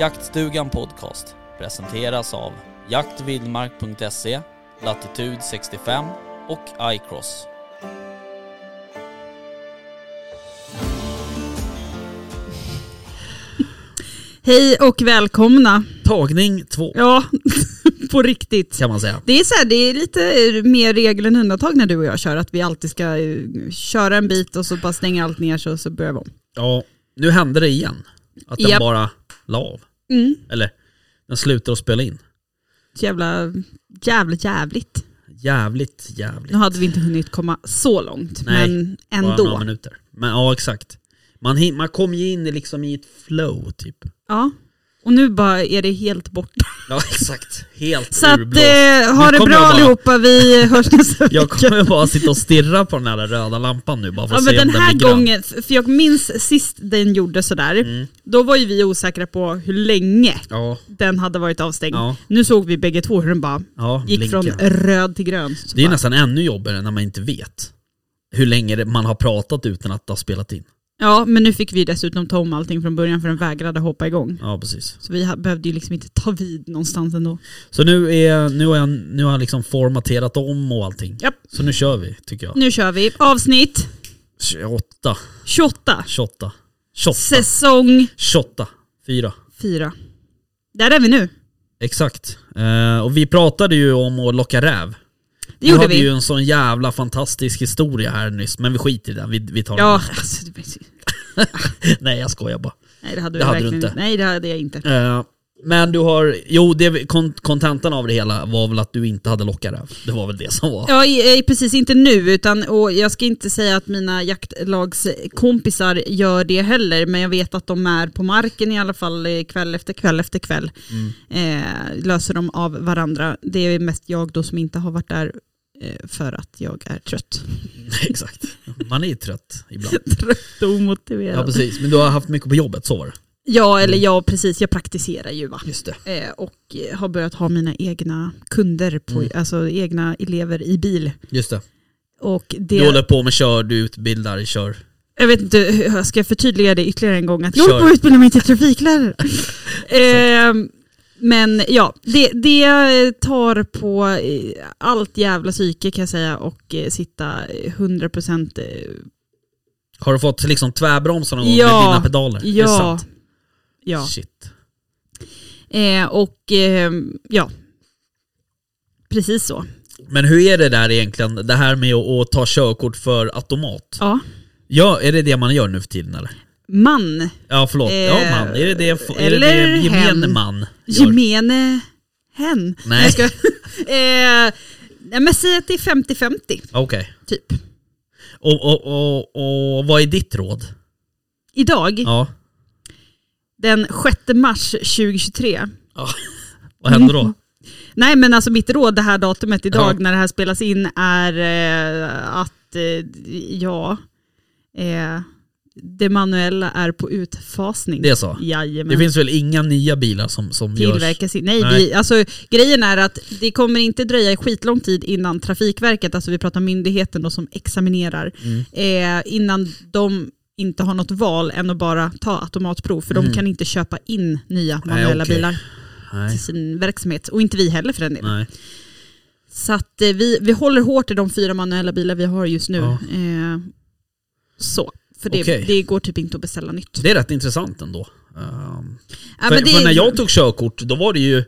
Jaktstugan Podcast presenteras av jaktvildmark.se, Latitude 65 och iCross. Hej och välkomna. Tagning två Ja, på riktigt. kan man säga. Det är, så här, det är lite mer regel än undantag när du och jag kör, att vi alltid ska eh, köra en bit och så bara stänga allt ner så, så börjar vi om. Ja, nu hände det igen. Att den Japp. bara la av. Mm. Eller, den slutar att spela in. Jävla, jävligt jävligt. Jävligt, jävligt. Nu hade vi inte hunnit komma så långt, Nej, men Bara några ändå. minuter. Men ja, exakt. Man, man kom ju in liksom i ett flow typ. Ja. Och nu bara är det helt borta. Ja, exakt. Helt Så att, eh, ha det bra bara- allihopa, vi hörs nästa vecka. Jag kommer bara sitta och stirra på den här röda lampan nu bara för Ja att men se om den den här gången, för jag minns sist den gjorde sådär, Mm. då var ju vi osäkra på hur länge Ja, den hade varit avstängd. ja, Nu såg vi bägge två hur den bara ja. gick blinka. från röd till grön. Så Det är bara, nästan ännu jobbigare när man inte vet hur länge man har pratat utan att det har spelat in. Ja men nu fick vi dessutom ta om allting från början för den vägrade hoppa igång. Ja, precis. Så vi behövde ju liksom inte ta vid någonstans ändå. Så nu, är, nu har jag, nu har jag liksom formaterat om och allting. Japp. Så nu kör vi, tycker jag. Nu kör vi avsnitt 28, 28, 28, 28, säsong 28, 4. 4. Där är vi nu. Exakt. Eh, och vi pratade ju om att locka räv. Det gjorde hade vi. ju en sån jävla fantastisk historia här nyss, men vi skiter i den. Vi, vi tar Ja, den. alltså, Nej jag skojar bara. nej det hade, Det hade du inte. Nej det hade jag inte. Eh, men du har, jo det, kon- kontentan av det hela var väl att du inte hade lockat räv. Det var väl det som var. Ja, i- i- precis inte nu, utan, och jag ska inte säga att mina jaktlagskompisar gör det heller, men jag vet att de är på marken i alla fall eh, kväll efter kväll efter kväll. Mm. Eh, löser de av varandra. Det är mest jag då som inte har varit där eh, för att jag är trött. Exakt. Man är ju trött ibland. trött och omotiverad. Ja precis, men du har haft mycket på jobbet, så var det. Ja, eller ja, precis. Jag praktiserar ju va. Just det. Eh, och eh, har börjat ha mina egna kunder, på, Mm. alltså egna elever i bil. Just det. Och det, Du håller på med kör, du utbildar, kör. Jag vet inte, ska jag förtydliga det ytterligare en gång? Att jag håller på att utbilda mig till trafiklärare. Ehm, men ja, det, det tar på eh, allt jävla psyke kan jag säga och eh, sitta 100% eh, Har du fått liksom tvärbromsa någon gång Ja. med dina pedaler? Ja. ja. Shit. Eh, och eh, ja, precis så. Men hur är det där egentligen, det här med att, att ta körkort för automat? Ja, Ja, är det det man gör nu för tiden eller? Man, Ja förlåt, ja Eh, man. Är det det, är det, eller det gemene hen. man gör? gemene hen. Nej. Jag ska, eh, nej, men säg att det är 50-50 Okej. typ. Och, och, och, och vad är ditt råd? Idag, Ja. den 6 mars 2023, Vad händer då? Nej men alltså mitt råd det här datumet idag Ja. när det här spelas in är eh, att eh, ja, eh, det manuella är på utfasning. Det är så? Jajamän. Det finns väl inga nya bilar som, som görs? Tillverkas i, nej, Nej. Vi, alltså, grejen är att det kommer inte dröja skitlång tid innan Trafikverket, alltså vi pratar myndigheten då som examinerar, Mm. eh, innan de inte har något val än att bara ta automatprov, för Mm. de kan inte köpa in nya Nej, manuella okej. bilar Nej. till sin verksamhet. Och inte vi heller för den delen. Nej. Så att eh, vi, vi håller hårt i de fyra manuella bilar vi har just nu. Ja. Eh, så, för det, Okej. det går typ inte att beställa nytt. Det är rätt intressant ändå. Um, Ja, för, men det- för när jag tog körkort, då var det ju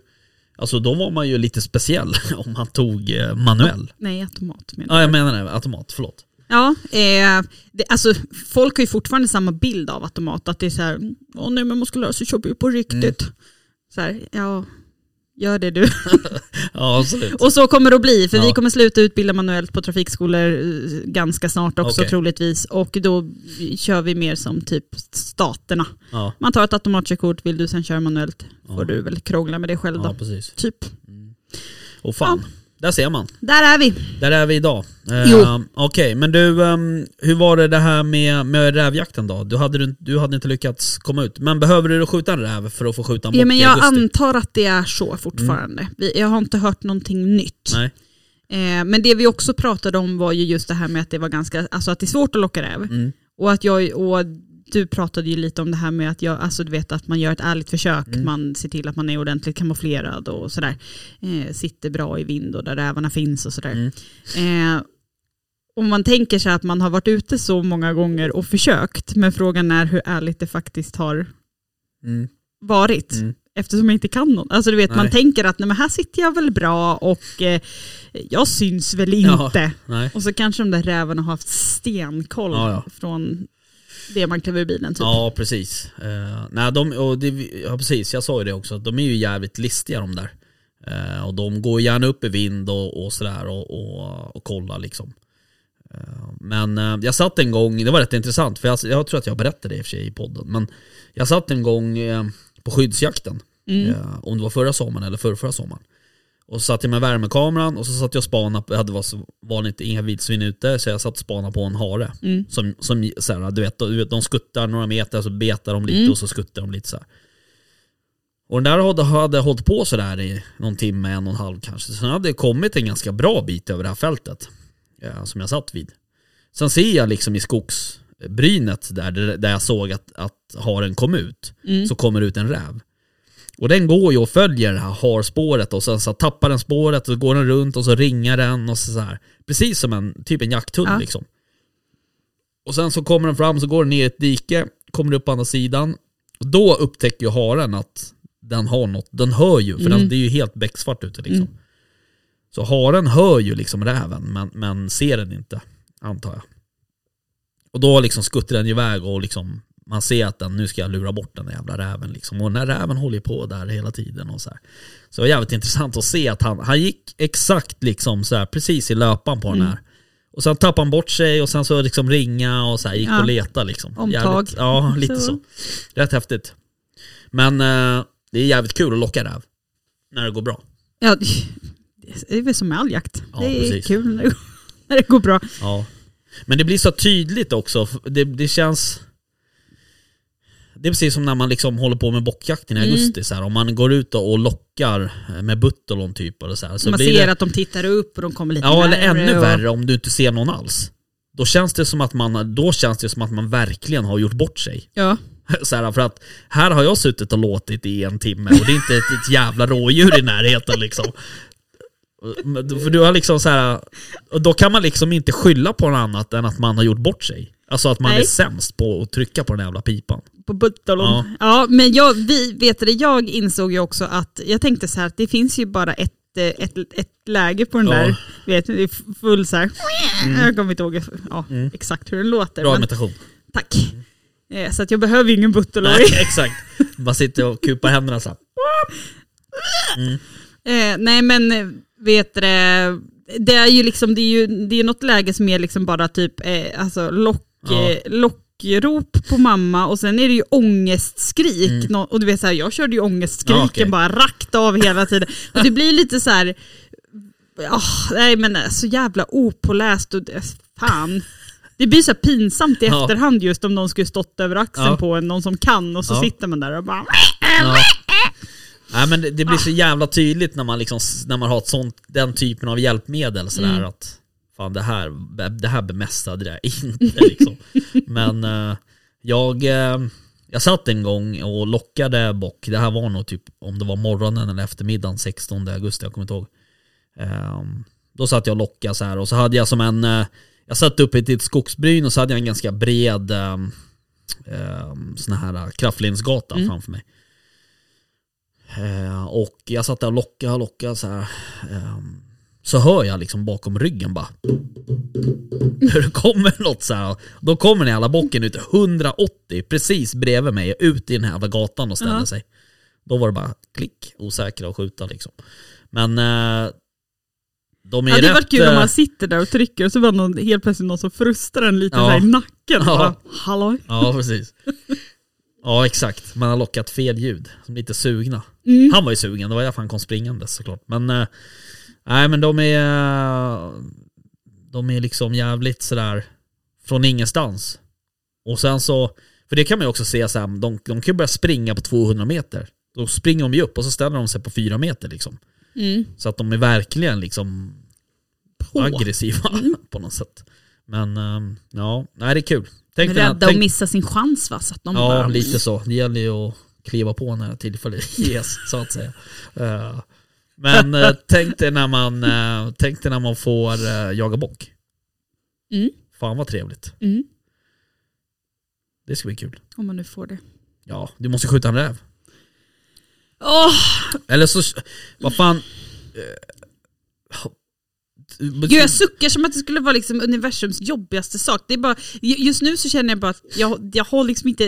Alltså då var man ju lite speciell om man tog eh, manuell. Nej, automat menar Ja jag. menar det, automat, förlåt. Ja, eh, det, alltså, folk har ju fortfarande samma bild av automat. Att det är så här, åh nej men muskulös så kör vi på riktigt. Mm. Så här, ja, Gör det du. Ja, absolut. Och så kommer det att bli, för Ja. vi kommer sluta utbilda manuellt på trafikskolor eh, ganska snart också Okej. troligtvis. Och då kör vi mer som typ staterna. Ja, Man tar ett automatkörkort, vill du sen köra manuellt får Ja. du väl krångla med det själv då. ja precis. Typ. Och fan, där ser man. Där är vi. Där är vi idag. Jo. Okej, men du, ehm, hur var det det här med, med rävjakten då? Du hade, du, hade inte lyckats komma ut. Men behöver du skjuta en räv för att få skjuta en bock Ja, men jag antar att det är så fortfarande. Vi, jag har inte hört någonting nytt. Nej. Eh, men det vi också pratade om var ju just det här med att det var ganska, alltså att det är svårt att locka räv. Mm. Och att jag, och du pratade ju lite om det här med att jag, alltså du vet att man gör ett ärligt försök, Mm. man ser till att man är ordentligt kamouflerad och sådär. Eh, sitter bra i vind och där rävarna finns och sådär. Mm. Eh, om man tänker sig att man har varit ute så många gånger och försökt, men frågan är hur ärligt det faktiskt har Mm. varit. Mm. Eftersom jag inte kan något. Alltså du vet, man Nej. tänker att nej, men här sitter jag väl bra och eh, jag syns väl Ja. inte. Nej. Och så kanske de där rävarna har haft stenkoll Ja, ja. från det man klev ur bilen. Typ. Ja, precis. Uh, nej, de, och det, ja, precis. Jag sa ju det också. De är ju jävligt listiga de där. Eh, och de går gärna upp i vind och, och sådär och, och, och kollar liksom. Eh, men jag satt en gång, det var rätt intressant för jag, jag tror att jag berättade det i och för sig i podden. Men jag satt en gång på skyddsjakten. Mm. Om det var förra sommaren eller förra, förra sommaren. Och så satt jag med värmekameran och så satt jag och spanade, på- jag hade var så vanligt inga vildsvin ute så jag satt och spanade på en hare. Mm. Som, som så här, du, vet, du vet, de skuttar några meter så betar de lite Mm. och så skuttar de lite så här. Och den där hade, hade hållit på sådär i någon timme, en och en halv kanske. Sen hade det kommit en ganska bra bit över det här fältet. Ja, som jag satt vid. Sen ser jag liksom i skogsbrynet där, där jag såg att, att haren kom ut. Mm. Så kommer ut en räv. Och den går ju och följer det här harspåret och sen så tappar den spåret och så går den runt och så ringar den och så, så här. Precis som en, typ en jakthund Ja. liksom. Och sen så kommer den fram, så går den ner i ett dike, kommer upp på andra sidan. Och då upptäcker ju haren att den har något, den hör ju, för Mm. den, det är ju helt becksvart ute liksom. Mm. Så haren hör ju liksom räven, men, men ser den inte, antar jag. Och då liksom skuttar den iväg och liksom man ser att den, nu ska jag lura bort den där jävla räven liksom. Och den där räven håller på där hela tiden och så här. Så det var jävligt intressant att se att han, han gick exakt liksom så här, precis i löpan på den Mm. här. Och sen tappade han bort sig och sen så liksom ringa och så här, gick Ja. och leta liksom. Omtag. Jävligt, ja, lite så. Så. Rätt häftigt. Men eh, det är jävligt kul att locka räv. När det går bra. Ja, det är väl som med all jakt. Ja, det är precis. kul när det- när det går bra. Ja. Men det blir så tydligt också. Det, det känns... Det är precis som när man liksom håller på med bockjakten i Mm. augusti. Så här, om man går ut och lockar med buttolon typ. Eller så här, så man ser det, att de tittar upp och de kommer lite Ja, eller närmare ännu och- värre om du inte ser någon alls. Då känns det som att man, då känns det som att man verkligen har gjort bort sig. Ja. Så här, för att här har jag suttit och låtit i en timme och det är inte ett, ett jävla rådjur i närheten liksom. För du har liksom så här, då kan man liksom inte skylla på något annat än att man har gjort bort sig. Alltså att man Nej. är sämst på att trycka på den jävla pipan. På Buttolon. Ja. Ja. men jag, vi, vet det, jag insåg ju också att, jag tänkte så här att det finns ju bara ett, eh, ett, ett läge på den Ja. där, vet, det är full så här. jag kommer inte ihåg ja, Mm. exakt hur den låter. Bra imitation. tack. Eh, Så att jag behöver ju ingen Buttolon. Nej, exakt. Man sitter och kupar händerna så här. Eh, nej men eh, vet det, det är ju liksom, det är ju det är något läge som är liksom bara typ eh, alltså lock, Ja. eh, lockrop på mamma och sen är det ju ångestskrik. Mm. Och du vet så här, jag körde ju ångestskriken Ja, okej. bara rakt av hela tiden. Och det blir lite så här, ah, nej men så jävla opåläst och fan. Det blir så pinsamt i Ja. efterhand just om någon skulle stått över axeln Ja. på en, någon som kan och så sitter man där och bara. Nej men det, det blir så jävla tydligt när man, liksom, när man har ett sånt, den typen av hjälpmedel sådär Mm. att fan det här, det här bemästrade jag inte liksom. Men eh, jag, eh, jag satt en gång och lockade bock, det här var nog typ om det var morgonen eller eftermiddagen 16 augusti, jag kommer inte ihåg. Ehm, då satt jag och lockade så här och så hade jag som en, eh, jag satt uppe i ett skogsbryn och så hade jag en ganska bred um, sån här kraftlinsgata Mm. framför mig. Eh, och jag satt där och lockade och lockade så här. Så hör jag liksom bakom ryggen bara hur det kommer något så här. Då kommer den jävla bocken ut 180 precis bredvid mig ut i den här jävla gatan och ställer Ja. sig. Då var det bara klick, osäkra och skjuta liksom. Men eh, de är Ja, det hade varit kul om eh, man sitter där och trycker och så var någon helt plötsligt någon som frustar en lite Ja. i nacken. Ja. Bara, Hallå? Ja, precis. Ja, exakt. Man har lockat fel ljud. Som lite sugna. Mm. Han var ju sugen, det var därför han kom springande såklart. Men, eh, nej men de är, de är liksom jävligt sådär från ingenstans. Och sen så, för det kan man ju också se här, de, de kan ju börja springa på 200 meter. Då springer de ju upp och så ställer de sig på 4 meter liksom. Mm. Så att de är verkligen liksom På. aggressiva på något sätt. Men eh, ja, nej det är kul. Tänk Men rädda att missa sin chans va? Så att de Ja, bara, lite så. Det gäller ju att kliva på när tillfället ges, så att säga. Eh, Men eh, tänk dig när man, eh, tänk dig när man får eh, jaga bock. Mm. Fan vad trevligt. Mm. Det ska bli kul. Om man nu får det. Ja, du måste skjuta en räv. Åh, Eller så, vad fan. Gud jag suckar som att det skulle vara liksom universums jobbigaste sak. Det är bara, ju- just nu så känner jag bara att jag, jag har liksom inte...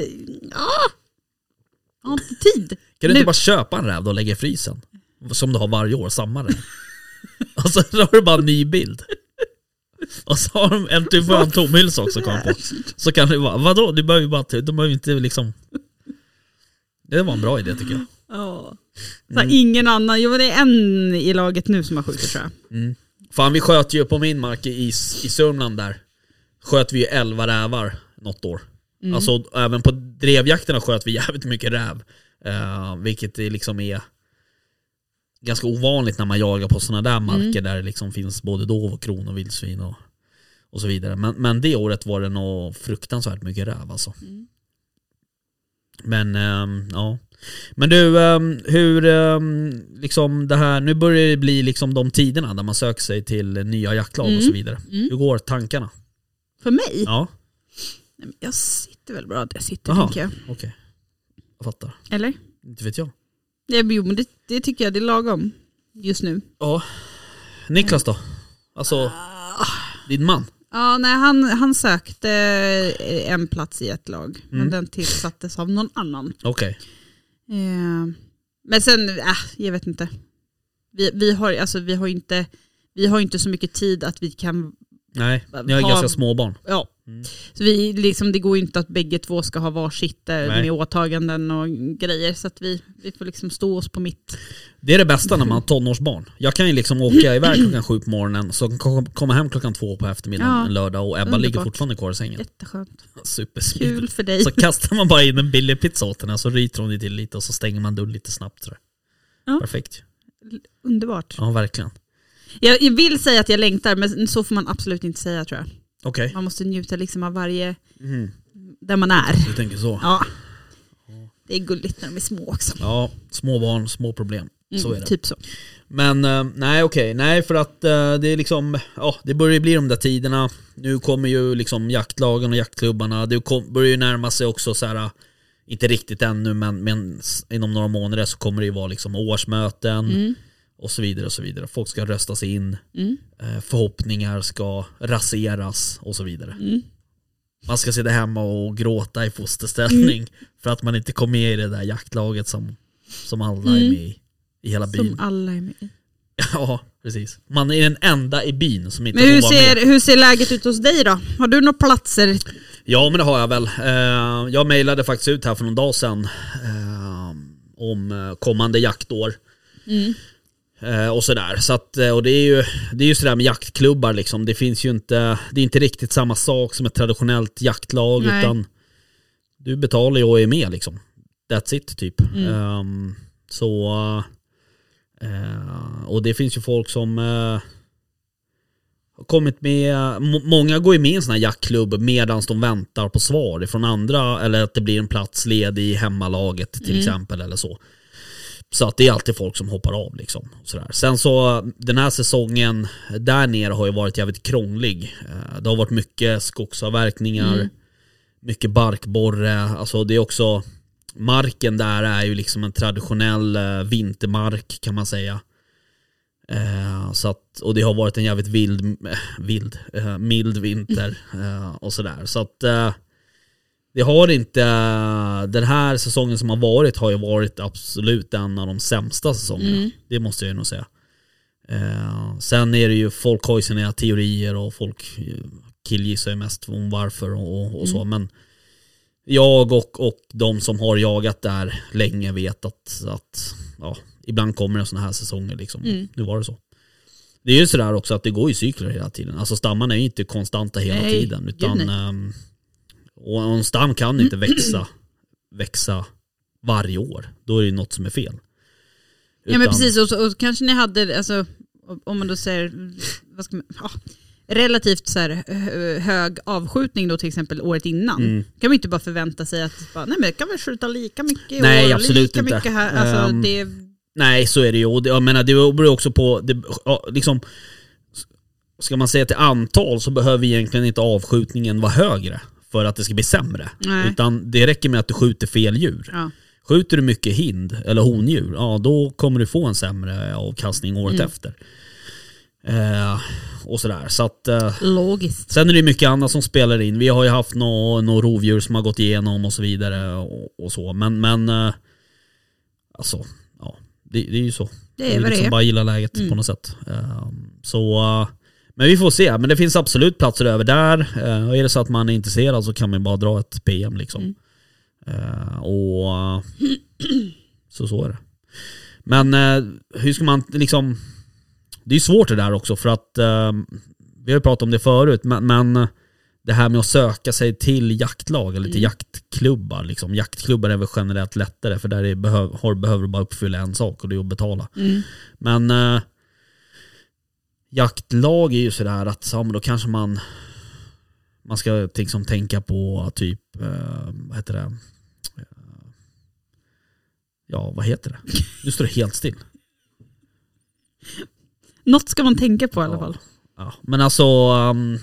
Ah! Jag har inte tid. Kan du nu. inte bara köpa en räv då och lägga i frysen? Som du har varje år, samma räv. och så har du bara en ny bild. Och så har de en, du får en tom hylsa också kom på. Så kan det vara, vadå? Du behöver ju bara, du behöver inte liksom... Det var en bra idé tycker jag. Ja. Här, Ingen annan, jo det är en i laget nu som har skjutit tror jag. Fan vi sköt ju på min mark i, i Sörmland där. Sköt vi ju 11 rävar något år. Alltså även på drevjakterna sköt vi jävligt mycket räv. Eh, vilket det liksom är ganska ovanligt när man jagar på sådana där marker där det liksom finns både dov och kron och vildsvin och, och så vidare. Men, men det året var det nog fruktansvärt mycket räv alltså. Men ehm, ja. Men du, ehm, hur ehm, liksom det här, nu börjar det bli liksom de tiderna där man söker sig till nya jaktlag och så vidare. Hur går tankarna? För mig? Ja, Nej, Jag sitter väl bra där jag sitter Jaha. tänker jag. okej. Jag fattar. Eller? Inte vet jag. Jo men det, det tycker jag det är lagom just nu. Ja. Niklas då? Alltså, din man? Ja, nej, han, han sökte eh, en plats i ett lag, Mm. men den tillsattes av någon annan. Okej. Eh, men sen, äh, jag vet inte. Vi, vi, har, alltså, vi, har inte, vi har inte så mycket tid att vi kan, Nej, ni har Ha- ganska små barn. ja. Mm. Så vi, liksom, det går ju inte att bägge två ska ha varsitt eh, Nej. med åtaganden och grejer. Så att vi, vi får liksom stå oss på mitt. Det är det bästa när man har tonårsbarn. Jag kan ju liksom åka iväg klockan sju på morgonen, så kom- komma hem klockan två på eftermiddagen Ja. en lördag och Ebba Underbart. ligger fortfarande kvar i sängen. Jätteskönt. Supersmidigt. Kul för dig. Så kastar man bara in en billig pizza åt henne så ryter hon till lite och så stänger man dörren lite snabbt. Ja. Perfekt. Underbart. Ja, verkligen. Jag, jag vill säga att jag längtar, men så får man absolut inte säga tror jag. Okej. Man måste njuta liksom av varje, Mhm. där man är. Du tänker så. Ja. Det är gulligt när de är små också. Ja, små barn, små problem. Så Mm, är det. Typ så. Men eh, nej okej, nej för att eh, det är liksom, ja det börjar ju bli de där tiderna. Nu kommer ju liksom jaktlagen och jaktklubbarna, det kom, börjar ju närma sig också så här. eh, inte riktigt ännu men, men s- inom några månader så kommer det ju vara liksom årsmöten Mm. Och så vidare och så vidare. Folk ska röstas in, Mm. eh, förhoppningar ska raseras och så vidare. Mm. Man ska sitta hemma och gråta i fosterställning för att man inte kom med i det där jaktlaget som, som alla är Mm. med i, i hela byn. Som alla är med i. Ja, precis. Man är den enda i byn som inte Men hur får vara med. ser, hur ser läget ut hos dig då? Har du några platser? Ja, men det har jag väl. Eh, Jag mejlade faktiskt ut här för någon dag sedan eh, om kommande jaktår. Mm. Eh, Och sådär. Så att, eh, och det är ju, det är ju sådär med jaktklubbar liksom. Det finns ju inte, det är inte riktigt samma sak som ett traditionellt jaktlag Nej. utan du betalar ju och är med liksom. That's it typ. Mm. Ehm, så, eh, och det finns ju folk som eh, har kommit med, må- många går ju med i en sån här jaktklubb medan de väntar på svar från andra eller att det blir en plats ledig i hemmalaget till Mm. exempel eller så. Så att det är alltid folk som hoppar av liksom. Sådär. Sen så den här säsongen där nere har ju varit jävligt krånglig. Eh, Det har varit mycket skogsavverkningar, Mm. mycket barkborre. Alltså det är också, marken där är ju liksom en traditionell eh, vintermark kan man säga. Eh, så att, och det har varit en jävligt vild, vild mild vinter och sådär. Så att det har inte, den här säsongen som har varit har ju varit absolut en av de sämsta säsongerna. Mm. Det måste jag ju nog säga. Eh, sen är det ju, folk har ju sina teorier och folk killgissar ju mest om varför och, och så. Mm. Men jag och, och de som har jagat där länge vet att, att ja, ibland kommer det sådana här säsonger. Liksom. Mm. Nu var det så. Det är ju sådär också att det går i cykler hela tiden. Alltså stammarna är ju inte konstanta hela Nej, tiden. Utan, ehm, och en stam kan inte växa, växa varje år. Då är det ju något som är fel. Ja men Utan- precis, och, så, och kanske ni hade, alltså, om man då säger, vad ska man, ja, relativt så här, hö- hög avskjutning då till exempel året innan. Mm. kan man inte bara förvänta sig att, bara, nej men jag kan väl skjuta lika mycket Nej, år absolut lika inte. mycket här. Alltså, Ehm, det, Nej, så är det ju. Och det, jag menar, det beror också på, det, liksom, ska man säga till antal så behöver egentligen inte avskjutningen vara högre för att det ska bli sämre. Nej. Utan det räcker med att du skjuter fel djur. ja. Skjuter du mycket hind eller hondjur, ja då kommer du få en sämre avkastning året Mm. efter. Eh, och sådär. Så att, eh, Logiskt. sen är det mycket annat som spelar in. Vi har ju haft några nå rovdjur som har gått igenom och så vidare och, och så. Men, men eh, alltså, ja, det, det är ju så. Det är vad det liksom är. bara gilla läget Mm. på något sätt. Eh, så, eh, men vi får se. Men det finns absolut platser över där. Eh, och är det så att man är intresserad så kan man bara dra ett PM liksom. Mm. Eh, och så så är det. Men eh, hur ska man liksom... Det är svårt det där också för att vi har ju pratat om det förut men, men det här med att söka sig till jaktlag eller till Mm. jaktklubbar. Liksom. Jaktklubbar är väl generellt lättare för där är behöv, har, behöver du bara uppfylla en sak och det är att betala. Mm. Men jaktlag är ju sådär att men då kanske man man ska liksom tänka på typ, eh, vad heter det? Eh, Ja, vad heter det? Nu står det helt still. Något ska man tänka på i alla Ja. fall. Ja, men alltså, um,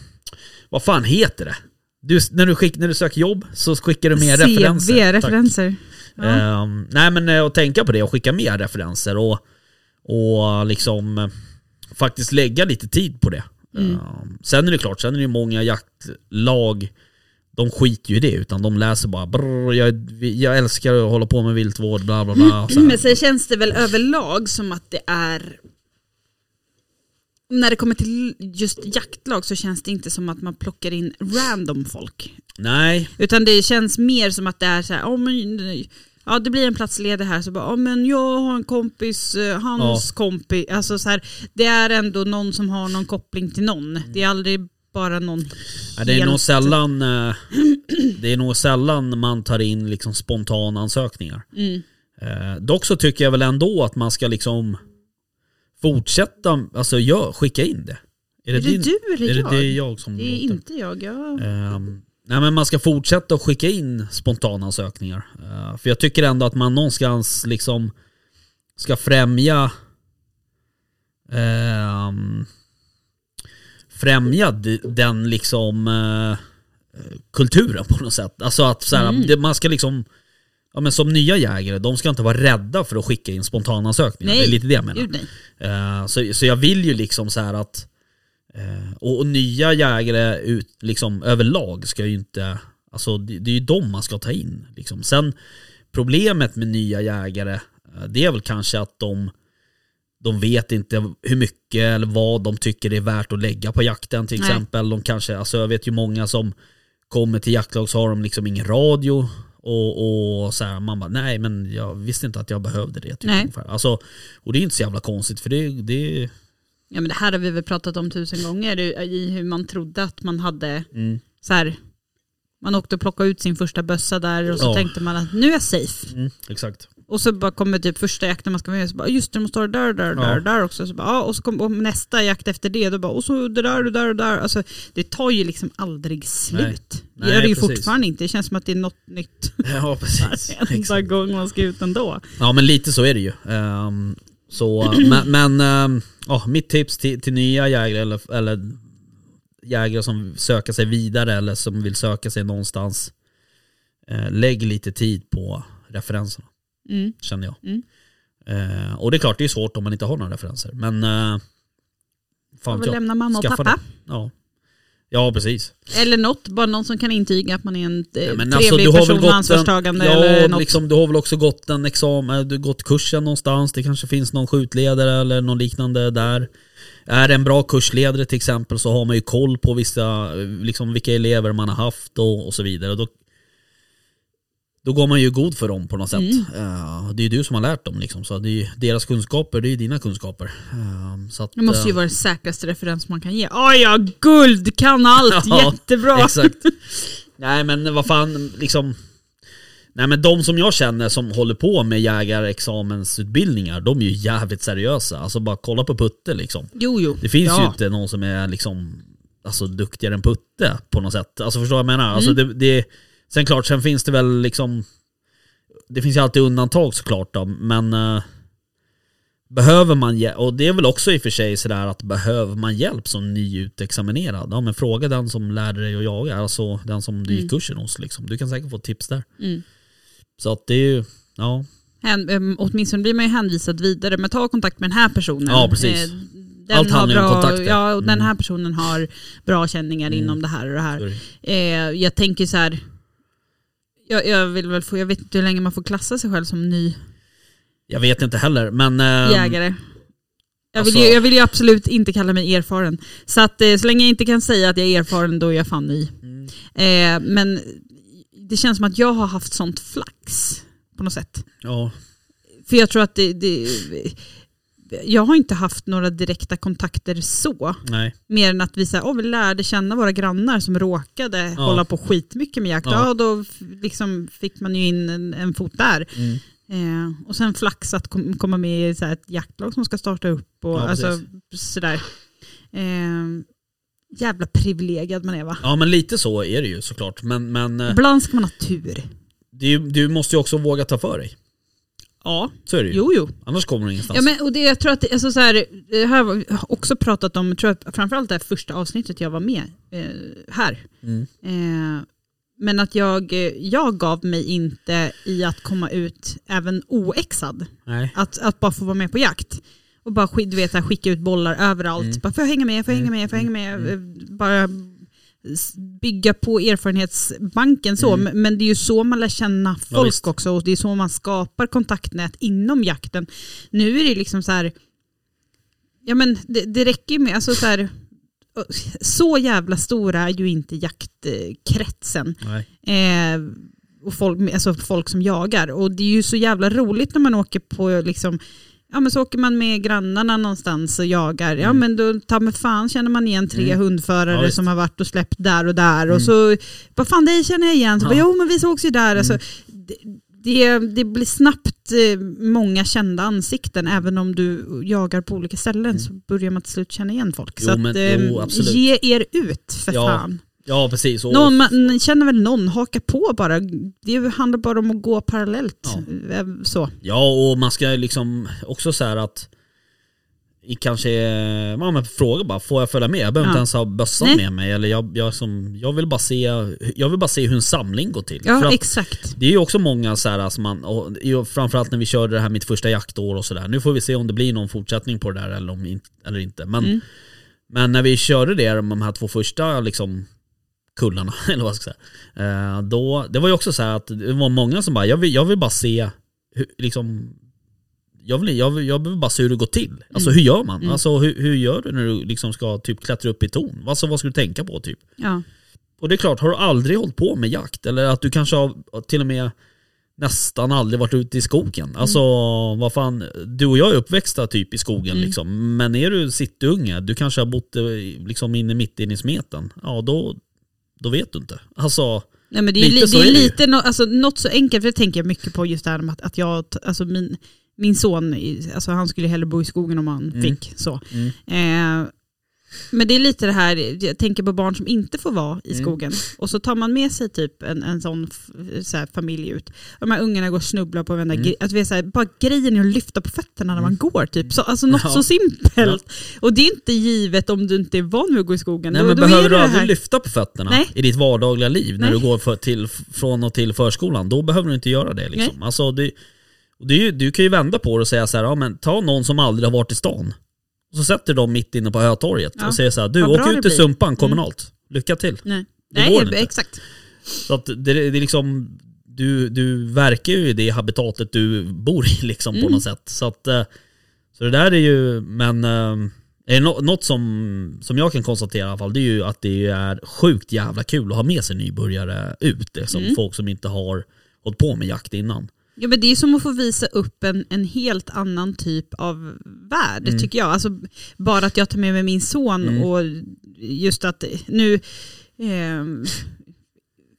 vad fan heter det? Du, när, du skick, när du söker jobb så skickar du med referenser. Tack. CV-referenser. Ja. Ehm, nej men eh, att tänka på det och skicka med referenser och, och liksom faktiskt lägga lite tid på det. Mm. Ehm, sen är det klart, sen är det många jaktlag, de skiter ju i det utan de läser bara brr, jag, jag älskar att hålla på med viltvård, bla bla bla. Här. Men sen känns det väl överlag som att det är när det kommer till just jaktlag så känns det inte som att man plockar in random folk. Nej, Utan det känns mer som att det är så här, "Ja, men, ja det blir en plats ledig här så bara, ja men jag har en kompis, eh, hans Ja. kompis, alltså så här, det är ändå någon som har någon koppling till någon. Det är aldrig bara någon Ja, det är helt- nog sällan eh, Det är nog sällan man tar in liksom spontana ansökningar. Mm. Eh, dock så tycker jag väl ändå att man ska liksom fortsätta, alltså gör, skicka in det. Är det, Är det din, du eller är det, jag? det är jag som Det är inte jag. jag... Ehm, nej men man ska fortsätta att skicka in spontana ansökningar. Eh, för jag tycker ändå att man någonstans liksom ska främja ehm, främja den liksom eh, kulturen på något sätt. Alltså att så här, Mm. man ska liksom Ja men som nya jägare, de ska inte vara rädda för att skicka in spontana ansökningar. Nej. Det är lite det jag menar. Gud nej. Eh, så, så jag vill ju liksom så här att eh, och, och nya jägare ut, liksom, överlag ska ju inte, alltså det, det är ju de man ska ta in. Liksom. Sen problemet med nya jägare, eh, det är väl kanske att de de vet inte hur mycket eller vad de tycker det är värt att lägga på jakten till Nej. exempel. De kanske, alltså jag vet ju många som kommer till jaktlag så har de liksom ingen radio och, och så här, man bara nej men jag visste inte att jag behövde det. Typ, Nej. ungefär. Alltså, och det är inte så jävla konstigt för det, det Ja men det här har vi väl pratat om tusen gånger i hur man trodde att man hade mm, så här. Man åkte och plockade ut sin första bössa där och så Ja. tänkte man att nu är jag safe. mm, exakt. Och så bara kommer typ första jakten man ska med så bara just det, de måste ha det där, där, Ja. där, där också. Så bara, ja, och så kommer nästa jakt efter det, då bara, och så det där, det där, det där. Alltså, det tar ju liksom aldrig slut. Nej. Det Nej, gör det ju precis. fortfarande inte. Det känns som att det är något nytt Ja precis. varenda gång man ska ut ändå. Ja men lite så är det ju. Ehm, så, men men ehm, ja, mitt tips till, till nya jägare eller, eller jägare som söker sig vidare eller som vill söka sig någonstans. eh, lägg lite tid på referenserna, Mm. känner jag. Mm. Eh, och det är klart det är svårt om man inte har några referenser. Men Får fan jag. lämna mamma och pappa. Ja. Ja, precis. Eller något, bara någon som kan intyga att man är en eh, Ja, trevlig alltså, du person och ansvarstagande en, eller ja, något. liksom, du har väl också gått en examen, du har gått kursen någonstans, det kanske finns någon skjutledare eller någon liknande där. Är det en bra kursledare till exempel så har man ju koll på vissa, liksom vilka elever man har haft och, och så vidare. Då, då går man ju god för dem på något sätt. Mm. Eh, det är ju du som har lärt dem liksom, så det är ju deras kunskaper, det är ju dina kunskaper. Eh, så att, Det måste ju eh, vara den säkraste referens man kan ge. Oj, ja, guld, kan allt, Ja, jättebra. Exakt. Nej men vad fan, liksom. Nej men de som jag känner som håller på med jägarexamensutbildningar, de är ju jävligt seriösa. Alltså bara kolla på Putte liksom. Jo, jo. Det finns ja. ju inte någon som är liksom, alltså duktigare än Putte på något sätt. Alltså förstår du vad jag menar? Alltså Mm. det, det, sen klart, sen finns det väl liksom, det finns ju alltid undantag såklart då, men eh, Behöver man och det är väl också i och för sig sådär att behöver man hjälp som nyutexaminerad, ja men fråga den som lärde dig att jaga, alltså den som du gick Mm. kursen hos liksom. Du kan säkert få tips där. Mm. Så att det är ju, ja. Hän, um, åtminstone blir man ju hänvisad vidare, men ta kontakt med den här personen. Ja, precis. Eh, Den Allt har handlar ju om bra, kontakter. Ja, och den Mm. här personen har bra känningar Mm. inom det här och det här. Eh, jag tänker så här. Jag, jag, vill väl få, jag vet inte hur länge man får klassa sig själv som ny Jag vet inte heller, men... ehm, jägare. Jag vill, alltså- ju, jag vill ju absolut inte kalla mig erfaren. Så att eh, så länge jag inte kan säga att jag är erfaren då är jag fan ny. Mm. Eh, men det känns som att jag har haft sånt flax på något sätt. Ja, För jag tror att det, det jag har inte haft några direkta kontakter så. nej. Mer än att vi, så här, oh, vi lärde känna våra grannar som råkade hålla på skitmycket med jakt. Ja. Ja. då liksom fick man ju in en, en fot där. Mm. Eh, och sen flax att kom, komma med i så här, ett jaktlag som ska starta upp. Och, Ja, alltså, sådär. Eh, jävla privilegierad man är va? Ja men lite så är det ju såklart. Men, men eh, Ibland ska man ha tur. ju- du måste ju också våga ta för dig. Ja, Så är det ju. jo jo. Annars kommer du ingenstans. Ja, men, och det, jag tror att alltså, så här, det här har jag också pratat om, jag tror att framförallt det här första avsnittet jag var med eh, här. Mm. Eh, men att jag, eh, jag gav mig inte i att komma ut även oexad. Nej. Att, att bara få vara med på jakt. Och bara du vet, här, skicka ut bollar överallt. Mm. Bara, får jag hänga med, får jag hänga Mm, med, får jag hänga med. mm, Eh, Bara bygga på erfarenhetsbanken så. Mm. Men- det är ju så man lär känna Ja, folk visst. också. Och det är så man skapar kontaktnät inom jakten. Nu är det liksom så här, ja men det, det räcker ju med, alltså så här, så jävla stora är ju inte jaktkretsen. Eh, och folk, alltså folk som jagar. Och det är ju så jävla roligt när man åker på liksom Ja men så åker man med grannarna någonstans och jagar. Ja Mm. men då ta med fan känner man igen tre Mm. hundförare Ja, som har varit och släppt där och där. Mm. Och så, vad fan dig känner jag igen. Så Ja. bara, jo men vi sågs ju där. Alltså, Mm. det, det, det blir snabbt eh, många kända ansikten. Även om du jagar på olika ställen Mm. så börjar man till slut känna igen folk. Jo, så men- att, eh, jo, ge er ut för Ja. fan. Ja precis. Och, Någon, man känner väl någon, haka på bara. Det handlar bara om att gå parallellt. Ja. Eh, Så. Ja och man ska liksom också så här att i kanske, ja, men fråga bara, får jag följa med? Jag behöver Ja. inte ens ha bössan Nej. med mig. Eller jag, jag, som, jag, vill bara se, jag vill bara se hur en samling går till. Ja exakt. det är ju också många så här, som man, och framförallt när vi körde det här mitt första jaktår och sådär. Nu får vi se om det blir någon fortsättning på det där eller, om, eller inte. Men, Mm. men när vi körde det, de här två första liksom, kullarna, eller vad ska jag säga. Eh, då, det var ju också så här att det var många som bara, jag vill, jag vill bara se hur, liksom, jag vill, jag, vill, jag behöver bara se hur det går till. Alltså Mm. hur gör man? Mm. Alltså hur, hur gör du när du liksom ska typ klättra upp i torn? Alltså vad ska du tänka på typ? Ja. Och det är klart, har du aldrig hållit på med jakt eller att du kanske har till och med nästan aldrig varit ute i skogen. Alltså vad fan, du och jag är uppväxta typ i skogen Mm. liksom. Men är du sittunge, du kanske har bott eh, liksom inne mitt inne i smeten. Ja då, då vet du inte. Alltså, Nej, men det är, Lite det är, är lite no, alltså, något så enkelt, för det tänker jag mycket på just det här med att, att jag, alltså min, min son, alltså han skulle hellre bo i skogen om han Mm. fick. så. mm, Eh, men det är lite det här, jag tänker på barn som inte får vara i Mm. skogen. Och så tar man med sig typ en, en sån så här, familj ut. De här ungarna går och snubblar på varenda Mm. grej. Att vi är så här, bara grejen är att lyfta på fötterna när man går. Typ. Så, alltså något Ja. så simpelt. Och det är inte givet om du inte är van vid att gå i skogen. Nej Då- men då behöver du aldrig lyfta på fötterna Nej. i ditt vardagliga liv när Nej. du går för, till, från och till förskolan? Då behöver du inte göra det liksom. Alltså, det, det ju, du kan ju vända på det och säga så här, ja, men ta någon som aldrig har varit i stan. Och så sätter de mitt inne på Hötorget Ja. och säger så här, du Vad bra åk det ut till blir. Mm. Sumpan kommunalt. lycka till. Nej, Det Nej inte. exakt. Så att det, det är liksom, du, du verkar ju i det habitatet du bor i liksom på Mm. något sätt. Så att, eh, så det där är ju, men eh, är det nå- något som, som jag kan konstatera i alla fall, det är ju att det är sjukt jävla kul att ha med sig nybörjare ut. Liksom, Mm. Folk som inte har hållit på med jakt innan. Ja, men det är som att få visa upp en, en helt annan typ av värld Mm. tycker jag. Alltså, bara att jag tar med mig min son Mm. och just att nu eh,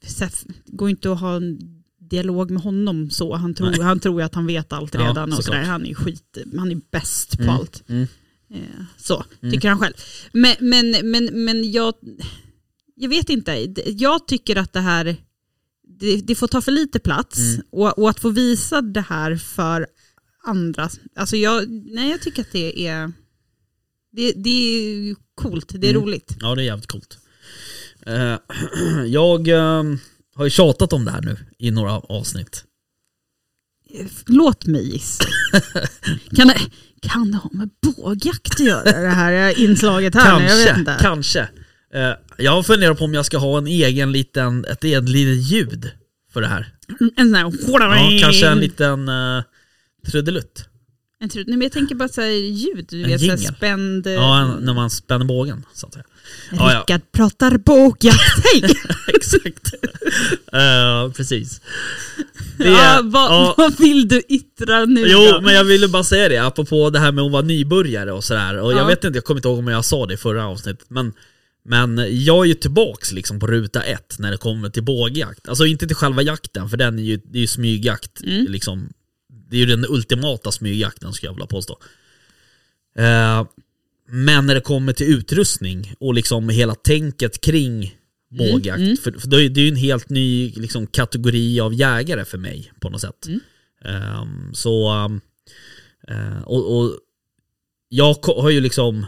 så här, går inte att ha en dialog med honom så. Han tror, Nej. han tror att han vet allt Ja, redan och sådär. Han är skit, han är bäst på Mm. allt. Mm. Eh, så, Mm. tycker han själv. Men, men, men, men jag, jag vet inte, jag tycker att det här, det, det får ta för lite plats Mm. och, och att få visa det här för andra, alltså jag, nej, jag tycker att det är, det, det är coolt, det är Mm. roligt. Ja, det är jävligt coolt. Eh, jag eh, har ju tjatat om det här nu i några avsnitt. Låt mig gissa. kan, det, kan det ha med bågjakt att göra det här inslaget här? nu? Jag vet Kanske, inte. kanske. Eh, jag funderar på om jag ska ha en egen liten, ett eget litet ljud för det här. En sån här... Ja, kanske en liten uh, trudelutt. En trut- Nej, men jag tänker bara så här ljud, du En vet såhär spänd... Ja, en, när man spänner bågen så att säga. Ja, ja. Rickard pratar bågjakt, hej! Exakt. Eh, precis. Det ja, vad, ja. vad vill du yttra nu Jo, då? men jag ville bara säga det, apropå det här med att vara nybörjare och sådär. Och Ja. jag vet inte, jag kommer inte ihåg om jag sa det i förra avsnittet, men, men jag är ju tillbaks liksom på ruta ett när det kommer till bågjakt. Alltså inte till själva jakten, för den är ju, det är ju smygjakt. Mm. Liksom, det är ju den ultimata smygjakten skulle jag vilja påstå. Eh, men när det kommer till utrustning och liksom hela tänket kring bågjakt, mm. för, för det är ju- en helt ny liksom, kategori av jägare för mig på något sätt. Mm. Ehm, så, um, och, och jag har ju liksom,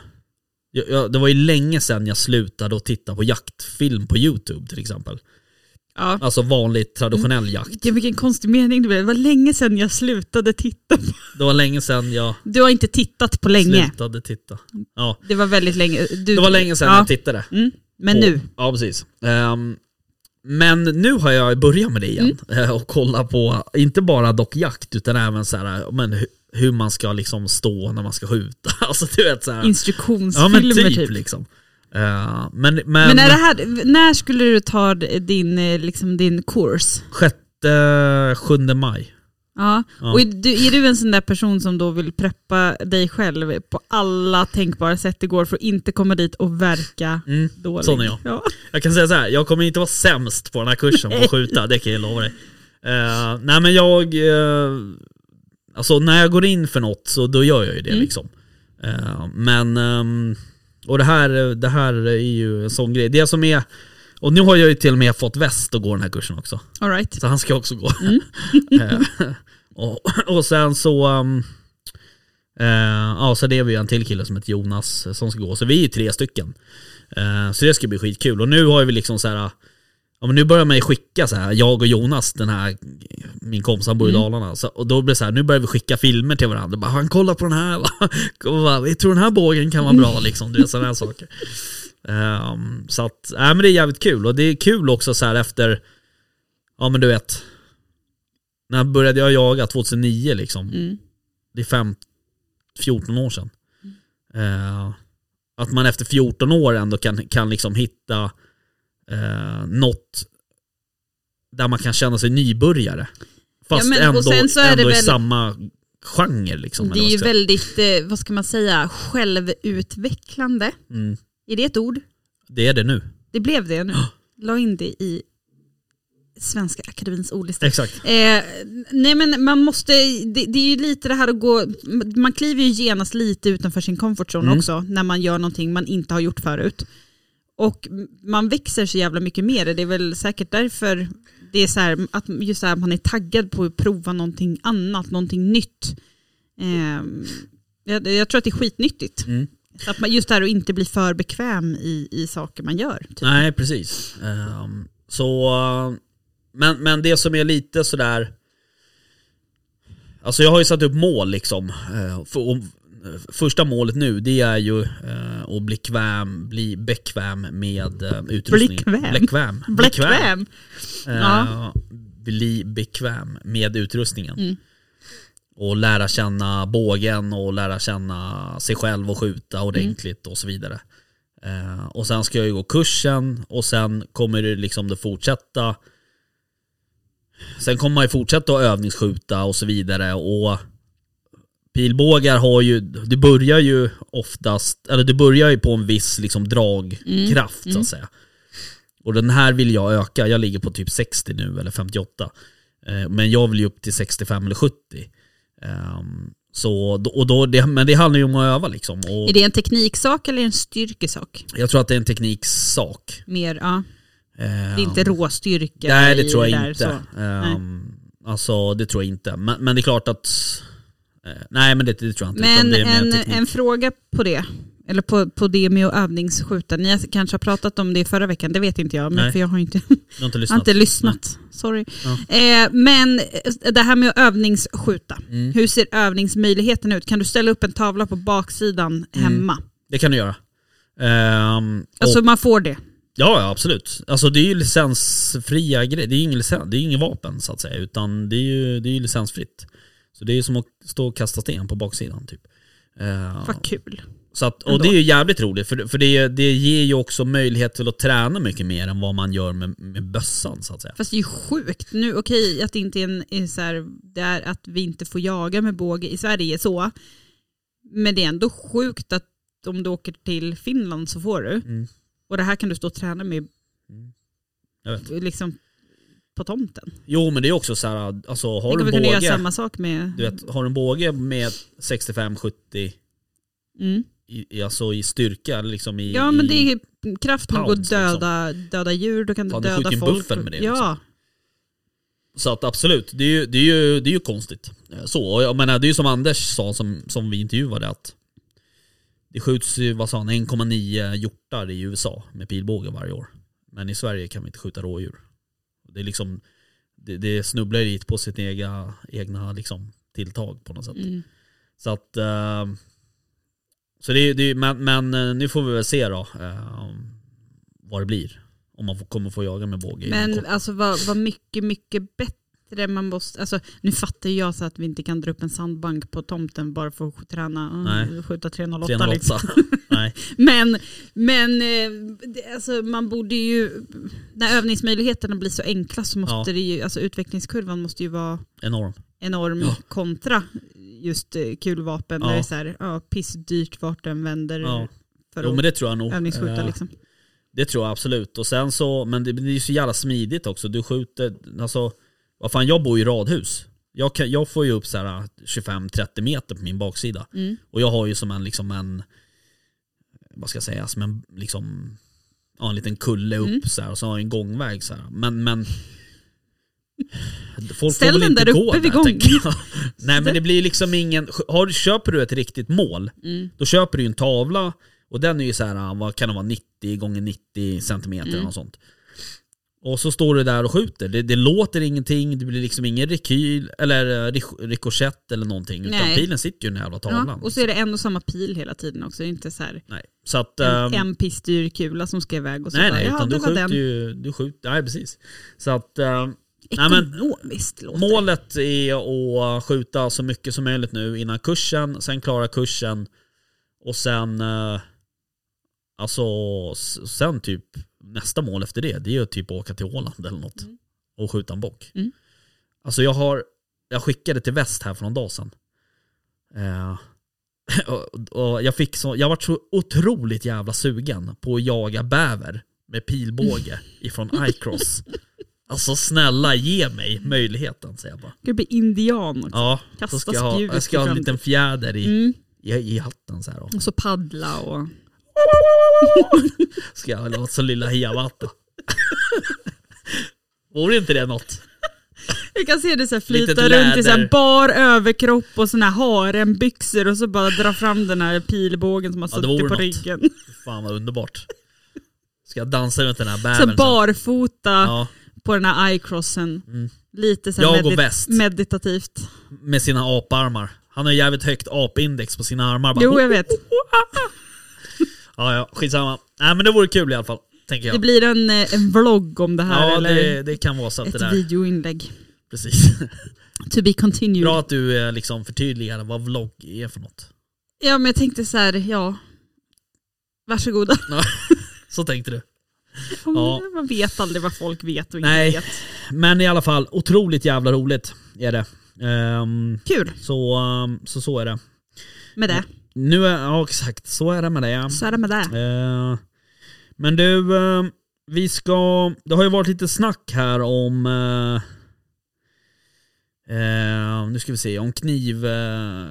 jag, jag, det var ju länge sedan jag slutade att titta på jaktfilm på YouTube till exempel. Ja. Alltså vanlig traditionell Mm. jakt. Ja, vilken konstig mening det blev. Det var länge sedan jag slutade titta. På. Det var länge sedan jag Du har inte tittat på länge. slutade titta. Ja, Det var väldigt länge. Du, det var länge sedan ja. jag tittade. Mm. Men på- nu. Ja, precis. Ehm, men nu har jag börjat med det igen Mm. eh, och kolla på, inte bara dock jakt utan även så här, men hu- hur man ska liksom stå när man ska skjuta. Alltså du vet så här. Ja Instruktionsfilmer men typ, typ. liksom. Eh, men, men, Men är det här, när skulle du ta din, eh, liksom, din kurs? sjätte, sjunde maj. Ja. Ja. Och är du, är du en sån där person som då vill preppa dig själv på alla tänkbara sätt det går för att inte komma dit och verka Mm, dålig? sån är jag. Ja. Jag kan säga så här, jag kommer inte vara sämst på den här kursen på att skjuta, det kan jag lova dig. Eh, nej men jag, uh, alltså när jag går in för något så då gör jag ju det Mm. liksom. Eh, men, ehm, och det här, det här är ju en sån grej. Det som är, och nu har jag ju till och med fått väst att gå den här kursen också. All right. Så han ska också gå. Mm. Eh, och, och sen så, um, eh, ja så det är vi en till kille som heter Jonas eh, som ska gå. Så vi är tre stycken. Eh, så det ska bli skitkul. Och nu har vi liksom så här. Ja, men nu börjar man ju skicka så här, jag och Jonas, den här, min kompis han bor i Mm. Dalarna. Så, och då blir det så här, nu börjar vi skicka filmer till varandra. Bara, han kolla på den här, va? Och bara, jag tror den här bågen kan vara bra liksom. Du vet sådana här saker. Ehm, så att, nej men det är jävligt kul. Och det är kul också så här efter, ja men du vet, när började jag jaga? 2009 liksom. Mm. Det är fem, 14 år sedan. Eh, att man efter 14 år ändå kan, kan liksom hitta eh, något där man kan känna sig nybörjare. Fast Ja, men- ändå, sen så är det ändå i väl- samma genre liksom. Det är ju väldigt, eh, vad ska man säga, självutvecklande. mm, Är det ett ord? det är det nu. Det blev det nu. La in det i Svenska Akademins ordlista. Exakt. Eh, nej men man måste, det, det är ju lite det här att gå, man kliver ju genast lite utanför sin comfort zone Mm. också när man gör någonting man inte har gjort förut. Och man växer så jävla mycket mer, det är väl säkert därför det är så här, att just så här, man är taggad på att prova någonting annat, någonting nytt. Eh, jag, jag tror att det är skitnyttigt. Mm. Så Att man, just det här att inte bli för bekväm i, i saker man gör. Typ. Nej, precis. Ehm, så, men, men det som är lite sådär, alltså jag har ju satt upp mål liksom. eh, för, och första målet nu det är ju eh, att bli, kväm, bli bekväm med eh, utrustningen. Blickväm? Bekväm. Bläckväm. Eh, Ja. Bli bekväm med utrustningen. Mm. Och lära känna bågen och lära känna sig själv och skjuta ordentligt och så vidare. Eh, och sen ska jag ju gå kursen och sen kommer det liksom det fortsätta. Sen kommer man ju fortsätta att övningsskjuta och så vidare och pilbågar har ju, det börjar ju oftast, eller det börjar ju på en viss liksom dragkraft så att säga. Och den här vill jag öka, jag ligger på typ 60 nu eller 58. Eh, Men jag vill ju upp till 65 eller 70. Ehm, Så, och då, det, men det handlar ju om att öva liksom. Och Är det en tekniksak eller en styrkesak? jag tror att det är en tekniksak. Mer, ja. Ehm, Det är inte råstyrka Nej det tror jag där, inte. så. Ehm, alltså det tror jag inte. Men, men det är klart att... eh, nej men det, det tror jag inte. Men det en, en fråga på det, eller på, på det med att övningsskjuta. Ni kanske har pratat om det förra veckan, det vet inte jag. Men Nej. för jag har inte, har inte jag har lyssnat. inte lyssnat. Sorry. Ja. Eh, men eh, det här med att övningsskjuta. Mm. Hur ser övningsmöjligheten ut? Kan du ställa upp en tavla på baksidan hemma? Det kan du göra. Ehm, Alltså och, man får det. ja, ja absolut. Alltså det är ju licensfria grejer. Det är ju ingen, licens, det är ingen vapen så att säga. Utan det är ju, det är ju licensfritt. Så det är ju som att stå och kasta sten på baksidan typ. Ehm, Vad kul. Så att, och det är ju jävligt roligt för, för det, det ger ju också möjlighet till att träna mycket mer än vad man gör med, med bössan så att säga. Fast det är ju sjukt. Nu, okej att det inte är, en, är så här, det är att vi inte får jaga med båge i Sverige så. Men det är ändå sjukt att om du åker till Finland så får du. Mm. Och det här kan du stå och träna med vet. liksom på tomten. Jo men det är också så här, alltså har Tänk du en kunde göra båge, samma sak med... du vet, har du en båge med 65-70 Mm. I, alltså i styrka liksom i... Ja men det är kraft nog att liksom. döda, döda djur, då kan du döda ju en folk. buffel med det, liksom. Ja, Så att absolut, det är ju, det är ju, det är ju konstigt. Eh, Så, och jag menar det är ju som Anders sa som, som vi intervjuade att det skjuts ju, vad sa han, 1,9 hjortar i USA med pilbåge varje år. Men i Sverige kan vi inte skjuta rådjur. Det är liksom, det, det snubblar lite på sitt egna, egna liksom, tilltag på något sätt. mm. Så att, eh, så det, det, men, men eh, nu får vi väl se då eh, vad det blir. Om man får, kommer få jaga med båge Men alltså vad, vad mycket, mycket bättre man måste... Alltså, nu fattar jag så att vi inte kan dra upp en sandbank på tomten bara för att träna Nej. uh, skjuta 308. 308. Liksom. Nej. Men, men eh, alltså, man borde ju... När övningsmöjligheterna blir så enkla så måste Ja. det ju... Alltså utvecklingskurvan måste ju vara Enorm. enorm Ja. kontra just eh, kulvapen. Ja. Där det är så här, ja, pissdyrt vart den vänder Ja. för Jo att men det tror jag nog. övningsskjuta. Eh, Liksom. Det tror jag absolut. Och sen så, men det, det är ju så jävla smidigt också. Du skjuter, alltså, vad fan jag bor i radhus. Jag, kan, jag får ju upp så här 25-30 meter på min baksida. Mm. Och jag har ju som en, liksom en, vad ska jag säga, som en, liksom, ja, en liten kulle upp Mm. så här, och så har jag en gångväg så här. Men, men Folk Ställ den inte där gå uppe vid där, gång. tänker jag. Nej men det blir liksom ingen, har, köper du ett riktigt mål, Mm. då köper du ju en tavla och den är ju så här, vad kan det vara, 90 gånger 90 centimeter eller Mm. något sånt. Och så står du där och skjuter. Det, det låter ingenting, det blir liksom ingen rekyl eller eh, rik- rikoschett eller någonting. Utan Nej. pilen sitter ju i den här jävla tavlan. Ja, och så är det en och samma pil hela tiden också. Det är inte så här Nej. Så att... en, ehm, en pissdyr kula som ska iväg och så nej bara, nej, ja, utan det du skjuter den. ju, du skjuter, nej precis. Så att... ehm, nej, men- Ekonomiskt låter. Målet är att skjuta så mycket som möjligt nu innan kursen, sen klara kursen och sen eh, Alltså sen typ nästa mål efter det, det är ju typ åka till Åland eller något Mm. och skjuta en bock. Mm. Alltså jag har, jag skickade till väst här för någon dag sedan. Eh, och, och jag fick så, jag var så otroligt jävla sugen på att jaga bäver med pilbåge ifrån iCross. Alltså snälla ge mig möjligheten säger jag bara. Ska bli indian också. Ja, Kasta så ska jag ha, jag ska ha en liten fjäder i, Mm. i, i hatten så här. Och så paddla och... Ska jag låta som lilla Hiawatha. Vore inte det något? Jag kan se det så här flyta runt i så här bar överkropp och såna här harenbyxor och så bara dra fram den här pilbågen som har Ja, suttit på något. ryggen. Fan vad underbart. Ska jag dansa runt den här bävern Så barfota Ja, på den här icrossen. Mm. Lite så Jag och medit- väst. meditativt. med sina aparmar. Han har jävligt högt apindex på sina armar. Bara, Jo, jag vet. Ja, ja, skitsamma. Nej men det vore kul i alla fall, tänker jag. Det blir en, eh, en vlogg om det här ja, eller det, det kan vara så att det ett där... videoinlägg. Precis. To be continued. Bra att du eh, liksom förtydligar vad vlogg är för något. Ja men jag tänkte så här, ja. Varsågoda. Så tänkte du. Ja. Man vet aldrig vad folk vet och inte Nej. vet. Men i alla fall, otroligt jävla roligt är det. Ehm, Kul så, ehm, så så är det. med det. Nu är, ja exakt, så är det med det. Så är det med det. Eh, men du, eh, vi ska, det har ju varit lite snack här om, eh, eh, nu ska vi se, om kniv, eh,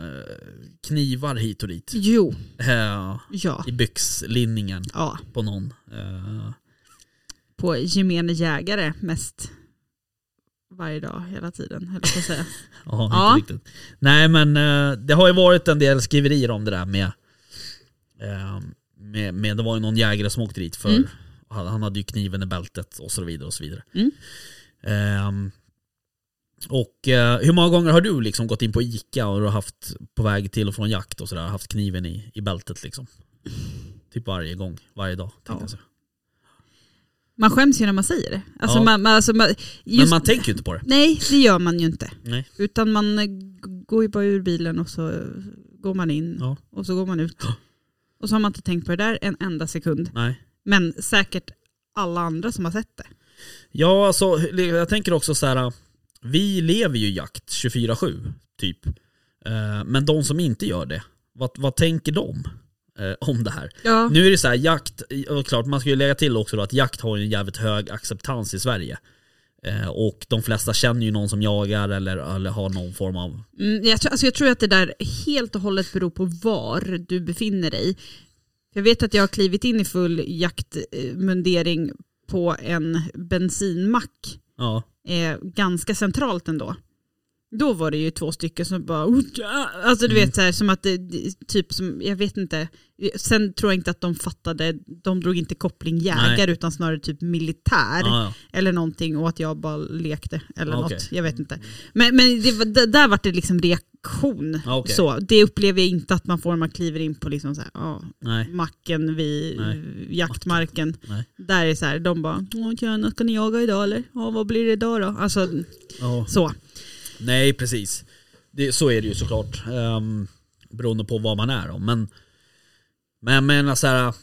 knivar hit och dit. Jo, Eh, ja. I byxlinningen ja. på någon. Eh, På gemene jägare mest varje dag, hela tiden, höll jag på att säga. Ja, Ja. inte riktigt. Nej men eh, det har ju varit en del skriverier om det där med, eh, med, med det var ju någon jägare som åkte dit för Mm. han, hade ju kniven i bältet och så vidare och så vidare. Mm. Ehm, och eh, hur många gånger har du liksom gått in på Ica och du har haft på väg till och från jakt och sådär, haft kniven i, i bältet liksom? Typ varje gång, varje dag Ja. jag säga. Man skäms ju när man säger det. Alltså Ja. man, man, alltså man, Men just, man tänker ju inte på det. Nej, det gör man ju inte. Nej. Utan man eh, går ju bara ur bilen och så går man in Ja. och så går man ut. Ja. Och så har man inte tänkt på det där en enda sekund. Nej. Men säkert alla andra som har sett det. Ja, alltså jag tänker också så här. Vi lever ju jakt 24-7, typ. Eh, Men de som inte gör det, vad, vad tänker de eh, om det här? Ja. Nu är det så här, jakt, och klart man ska ju lägga till också då att jakt har ju en jävligt hög acceptans i Sverige. Eh, Och de flesta känner ju någon som jagar eller, eller har någon form av... Mm, jag, tror, alltså jag tror att det där helt och hållet beror på var du befinner dig. Jag vet att jag har klivit in i full jaktmundering på en bensinmack Ja, eh, ganska centralt ändå. Då var det ju två stycken som bara, "Oh, ja." alltså du Mm. vet så här, som att det, typ som, jag vet inte, sen tror jag inte att de fattade, de drog inte koppling jägare utan snarare typ militär ja, ja. eller någonting och att jag bara lekte eller Okej. något, jag vet inte. Men, men det, där var det liksom reaktion. Okej. Så, det upplever jag inte att man får när man kliver in på liksom så här, nej. macken vid Nej. jaktmarken. Nej. Där är det så här, de bara, "Åh, tjena, ska ni jaga idag eller? Ja, vad blir det idag då? Alltså Ja. så. Nej, precis. Det, så är det ju såklart. Um, beroende på vad man är om. Men, men jag menar så här.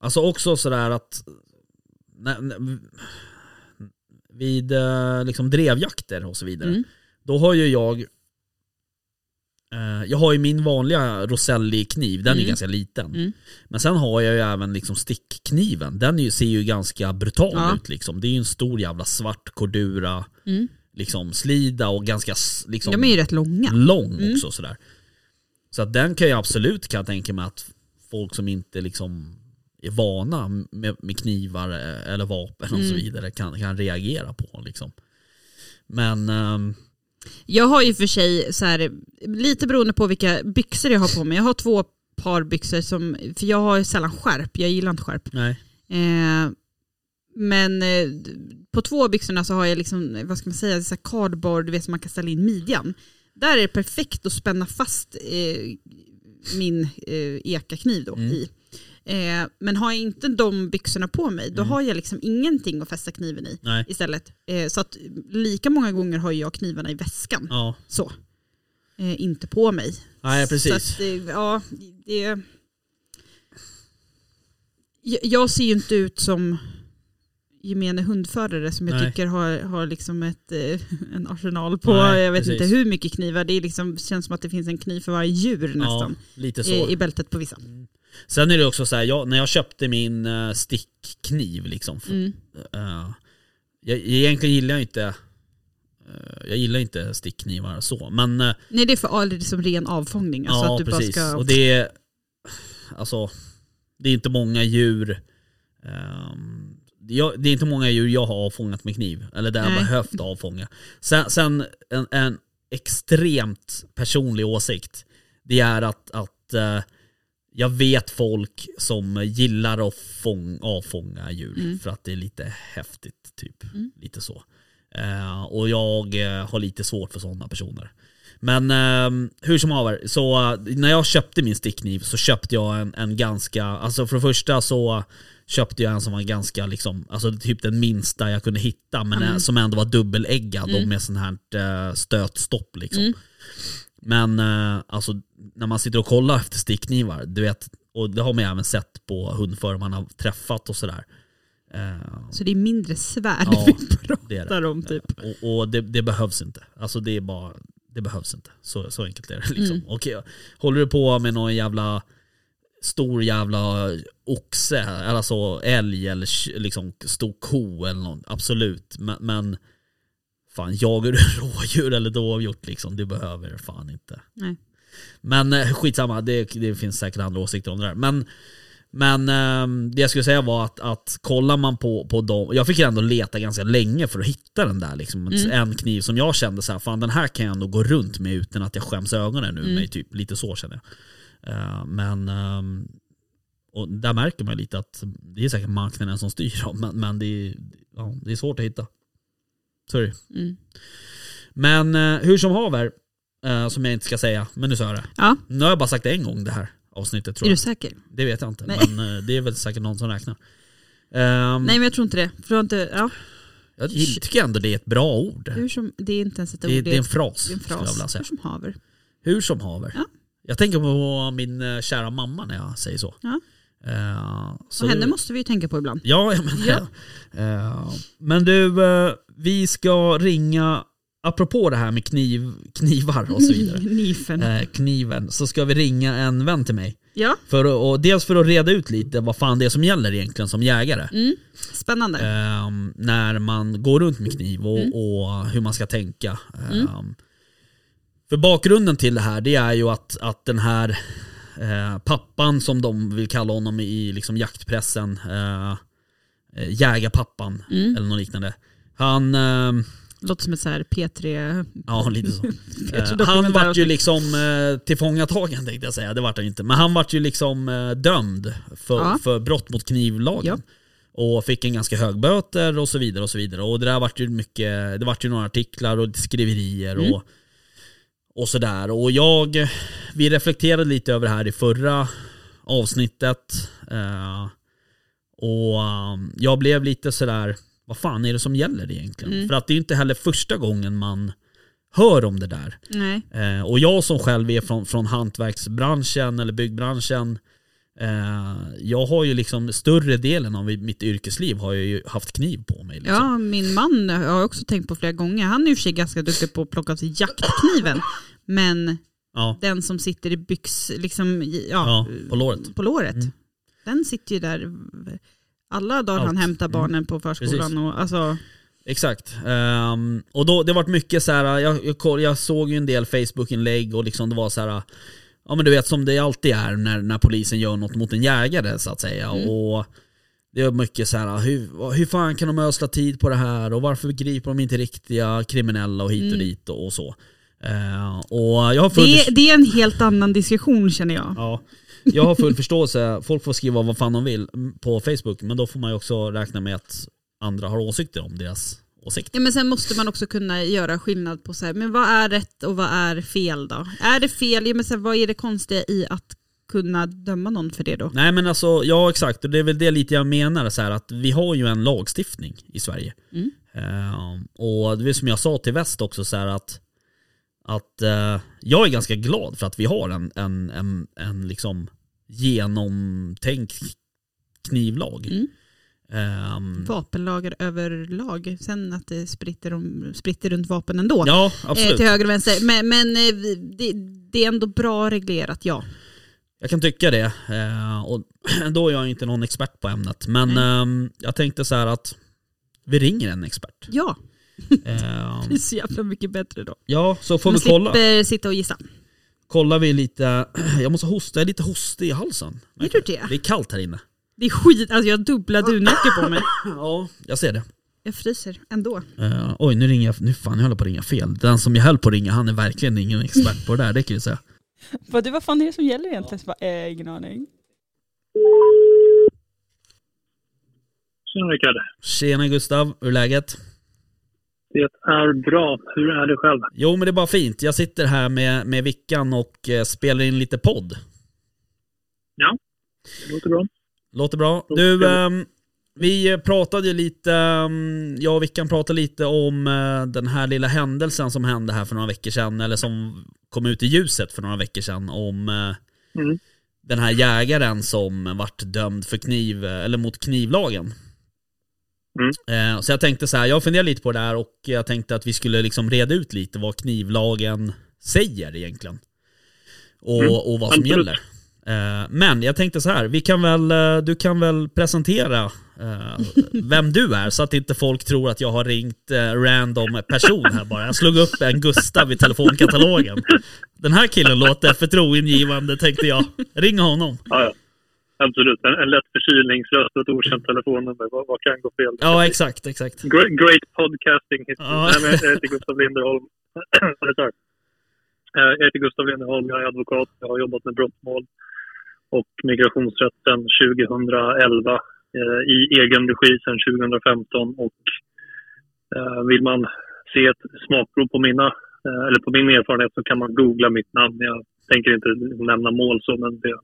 Alltså också sådär att när, när, vid eh, liksom drevjakter och så vidare. Mm. Då har ju jag eh, jag har ju min vanliga Roselli-kniv, den är Mm. ganska liten. Mm. Men sen har jag ju även liksom stickkniven, den är ju, ser ju ganska brutal Ja. ut liksom. Det är ju en stor jävla svart Cordura Mm. Liksom slida och ganska liksom De är ju rätt långa. lång Mm. också sådär. Så att den kan jag absolut kan jag tänka mig att folk som inte liksom är vana med, med knivar eh, eller vapen och så Mm. vidare kan, kan reagera på liksom. Men ehm, Jag har ju för sig, så här, lite beroende på vilka byxor jag har på mig, jag har två par byxor som, för jag har sällan skärp, jag gillar inte skärp. nej. Eh, men eh, på två av byxorna så har jag liksom, vad ska man säga, så cardboard, du vet som man kan ställa in midjan. Där är det perfekt att spänna fast eh, min eh, ekakniv då Mm. i. Eh, men har jag inte de byxorna på mig, då Mm. har jag liksom ingenting att fästa kniven i Nej. istället. Eh, så att lika många gånger har jag knivarna i väskan. Ja. Så. Eh, inte på mig. Nej Så precis. att, det- ja, det... Jag ser ju inte ut som gemene hundförare som jag Nej. tycker har, har liksom ett, eh, en arsenal på, Nej, jag vet precis. inte hur mycket knivar. Det är liksom, känns som att det finns en kniv för varje djur ja, nästan. lite så. I, I bältet på vissa. Sen är det också så här, jag, när jag köpte min uh, stickkniv liksom. för- Mm. eh, jag, egentligen gillar jag inte jag gillar inte stickknivar så, men Nej det är för det är som ren avfångning. Alltså ja att du precis. bara ska... Och det är, alltså, det är inte många djur ehm, jag, det är inte många djur jag har avfångat med kniv, eller där jag Nej. behövt avfånga. Sen, sen en, en extremt personlig åsikt, det är att, att eh, jag vet folk som gillar att fång, avfånga djur Mm. för att det är lite häftigt, typ. Mm. Lite så. Eh, och jag eh, har lite svårt för sådana personer. Men ehm, hur som haver, så eh, när jag köpte min stickkniv så köpte jag en, en ganska, alltså för det första så köpte jag en som var ganska liksom, alltså typ den minsta jag kunde hitta men eh, som ändå var dubbeläggad och med sån här eh, stötstopp liksom. Men eh, alltså när man sitter och kollar efter stickknivar, du vet, och det har man ju även sett på hundförare man har träffat och sådär. Eh, Så det är mindre svärd Ja, vi det är det. pratar om typ. och, och det, det behövs inte. Alltså det är bara, det behövs inte. Så, så enkelt är det liksom. Mm. Okej, håller du på med någon jävla stor jävla oxe, alltså älg eller liksom stor ko eller något, absolut. Men, men fan, jagar du rådjur eller dovhjort liksom, det behöver du fan inte. Nej. Men eh, skitsamma, det, det finns säkert andra åsikter om det där. Men, men ehm, det jag skulle säga var att, att kollar man på, på dem, jag fick ändå leta ganska länge för att hitta den där liksom. En kniv som jag kände så här, fan den här kan jag ändå gå runt med utan att jag skäms ögonen ur mig, typ. Lite så känner jag. Eh, men ehm, och där märker man lite att det är säkert marknaden som styr dem, men, men det, är, ja, det är svårt att hitta. Sorry. Mm. Men eh, hur som haver, eh, som jag inte ska säga, men nu sa jag det. Ja, Nu har jag bara sagt det en gång det här avsnittet tror är jag. du säker? Det vet jag inte, Nej. men det är väl säkert någon som räknar. Ehm, Nej men jag tror inte det. För inte, ja, jag tycker ändå det är ett bra ord. som, det är inte ens ett ord, Det, det är en fras, det är en fras. Hur som haver. Hur som haver. Ja. Jag tänker på min eh, kära mamma när jag säger så. Ja. Eh, så Och henne måste vi ju tänka på ibland. Ja, ja, men, Ja. Eh, men du, vi ska ringa, apropå det här med kniv, knivar och så vidare. Eh, kniven, så ska vi ringa en vän till mig. Ja, För, och dels för att reda ut lite vad fan det är som gäller egentligen som jägare. mm. spännande. Ehm, när man går runt med kniv och, Mm. och hur man ska tänka. Ehm, För bakgrunden till det här det är ju att, att den här eh, pappan som de vill kalla honom i liksom jaktpressen, eh, eh, jägarpappan Mm. eller något liknande. Han, ehm, Låter som ett så här P3... ja lite så. P3 Eh, han vart ju liksom eh, tillfångatagen tänkte jag säga, det vart han inte. Men han vart ju liksom eh, dömd för, Ja. för brott mot knivlagen. Och fick en ganska hög böter och så vidare och så vidare. Och det där vart ju mycket, det vart ju några artiklar och skriverier Mm. och, och sådär. Och jag, vi reflekterade lite över det här i förra avsnittet. Eh, och um, jag blev lite sådär, vad fan är det som gäller egentligen? Mm. För att det är inte heller första gången man hör om det där. Nej. Eh, och jag som själv är från, från hantverksbranschen eller byggbranschen Jag har ju liksom större delen av mitt yrkesliv har jag ju haft kniv på mig. Liksom. Ja, min man har jag också tänkt på flera gånger. Han är i och för sig ganska duktig på att plocka av sig jaktkniven. Men Ja, den som sitter i byx, liksom, ja, ja, på låret. på låret. Mm. Den sitter ju där alla dagar han Allt. hämtar Mm. barnen på förskolan. Och, alltså, Exakt. Ehm, och då, det varit mycket så här. Jag, jag, jag såg ju en del Facebook-inlägg och liksom det var så här. Ja men du vet som det alltid är när, när polisen gör något mot en jägare så att säga. Mm. Och det är mycket så här. Hur, hur fan kan de ösla tid på det här och varför griper de inte riktiga kriminella och hit och Mm. dit och, och så. Ehm, och jag har full det, det är en helt annan diskussion känner jag. Ja, jag har full förståelse. Folk får skriva vad fan de vill på Facebook, men då får man ju också räkna med att andra har åsikter om deras åsikt. Ja, men sen måste man också kunna göra skillnad på så här, men vad är rätt och vad är fel då? Är det fel, ja, men så här, vad är det konstiga i att kunna döma någon för det då? Nej men alltså, ja exakt, och det är väl det lite jag menar så här att vi har ju en lagstiftning i Sverige. Mm. Ehm, och det är som jag sa till väst också så här att, att eh, jag är ganska glad för att vi har en, en, en, en liksom genomtänkt knivlag. Mm. Ehm, Vapenlagar överlag, sen att det spritter, om, spritter runt vapen ändå. ja, eh, absolut. till höger och vänster. Men, men eh, det, det är ändå bra reglerat, ja. Jag kan tycka det. Eh, och då är jag inte någon expert på ämnet. Men ehm, jag tänkte så här att vi ringer en expert. Ja, Eh, det är så jävla mycket bättre då. ja, så får Man vi kolla. slipper sitta och gissa. Kollar vi lite. Jag måste hosta, jag är lite hostig i halsen. Är du det? Det är kallt här inne. Det är skit, alltså jag har dubbla dunjackor på mig. Ja, jag ser det. Jag fryser ändå. Eh, oj, nu ringer jag. Nu fan, jag håller på att ringa fel. Den som jag höll på att ringa, han är verkligen ingen expert på det där, det kan jag säga. Vad, vad fan är det som gäller egentligen? Så bara, eh, ingen aning. Tjena Rickard. Tjena Gustav, hur är läget? Det Det är bra. Hur är det själv? Jo men det är bara fint. Jag sitter här med, med Vickan och eh, spelar in lite podd. Ja, det låter bra. Låter bra. Du, ehm, vi pratade lite, ehm, jag och Vickan pratade lite om eh, den här lilla händelsen som hände här för några veckor sedan, eller som kom ut i ljuset för några veckor sedan om eh, Mm. den här jägaren som vart dömd för kniv, eller mot knivlagen. Mm. Eh, Så jag tänkte så här, jag funderade lite på det här och jag tänkte att vi skulle liksom reda ut lite vad knivlagen säger egentligen. Och, Mm, och vad som absolut. gäller. Eh, Men jag tänkte så här, vi kan väl, eh, du kan väl presentera eh, vem du är så att inte folk tror att jag har ringt random person här bara. Jag slog upp en Gustav i telefonkatalogen. Den här killen låter förtroendegivande tänkte jag. Ring honom. Ja, ja. Absolut. En, en lätt förkylningsröst och ett okänt telefonnummer. Vad, vad kan gå fel? Ja, exakt, exakt. Great, great podcasting. Ja. Nej, jag heter Gustav Linderholm. Jag heter Gustav Linderholm, jag är advokat. Jag har jobbat med brottmål och migrationsrätt sedan 2011 eh, i egen regi sedan 2015 och eh, vill man se ett smakprov på mina eh, eller på min erfarenhet så kan man googla mitt namn. Jag tänker inte nämna mål så men det,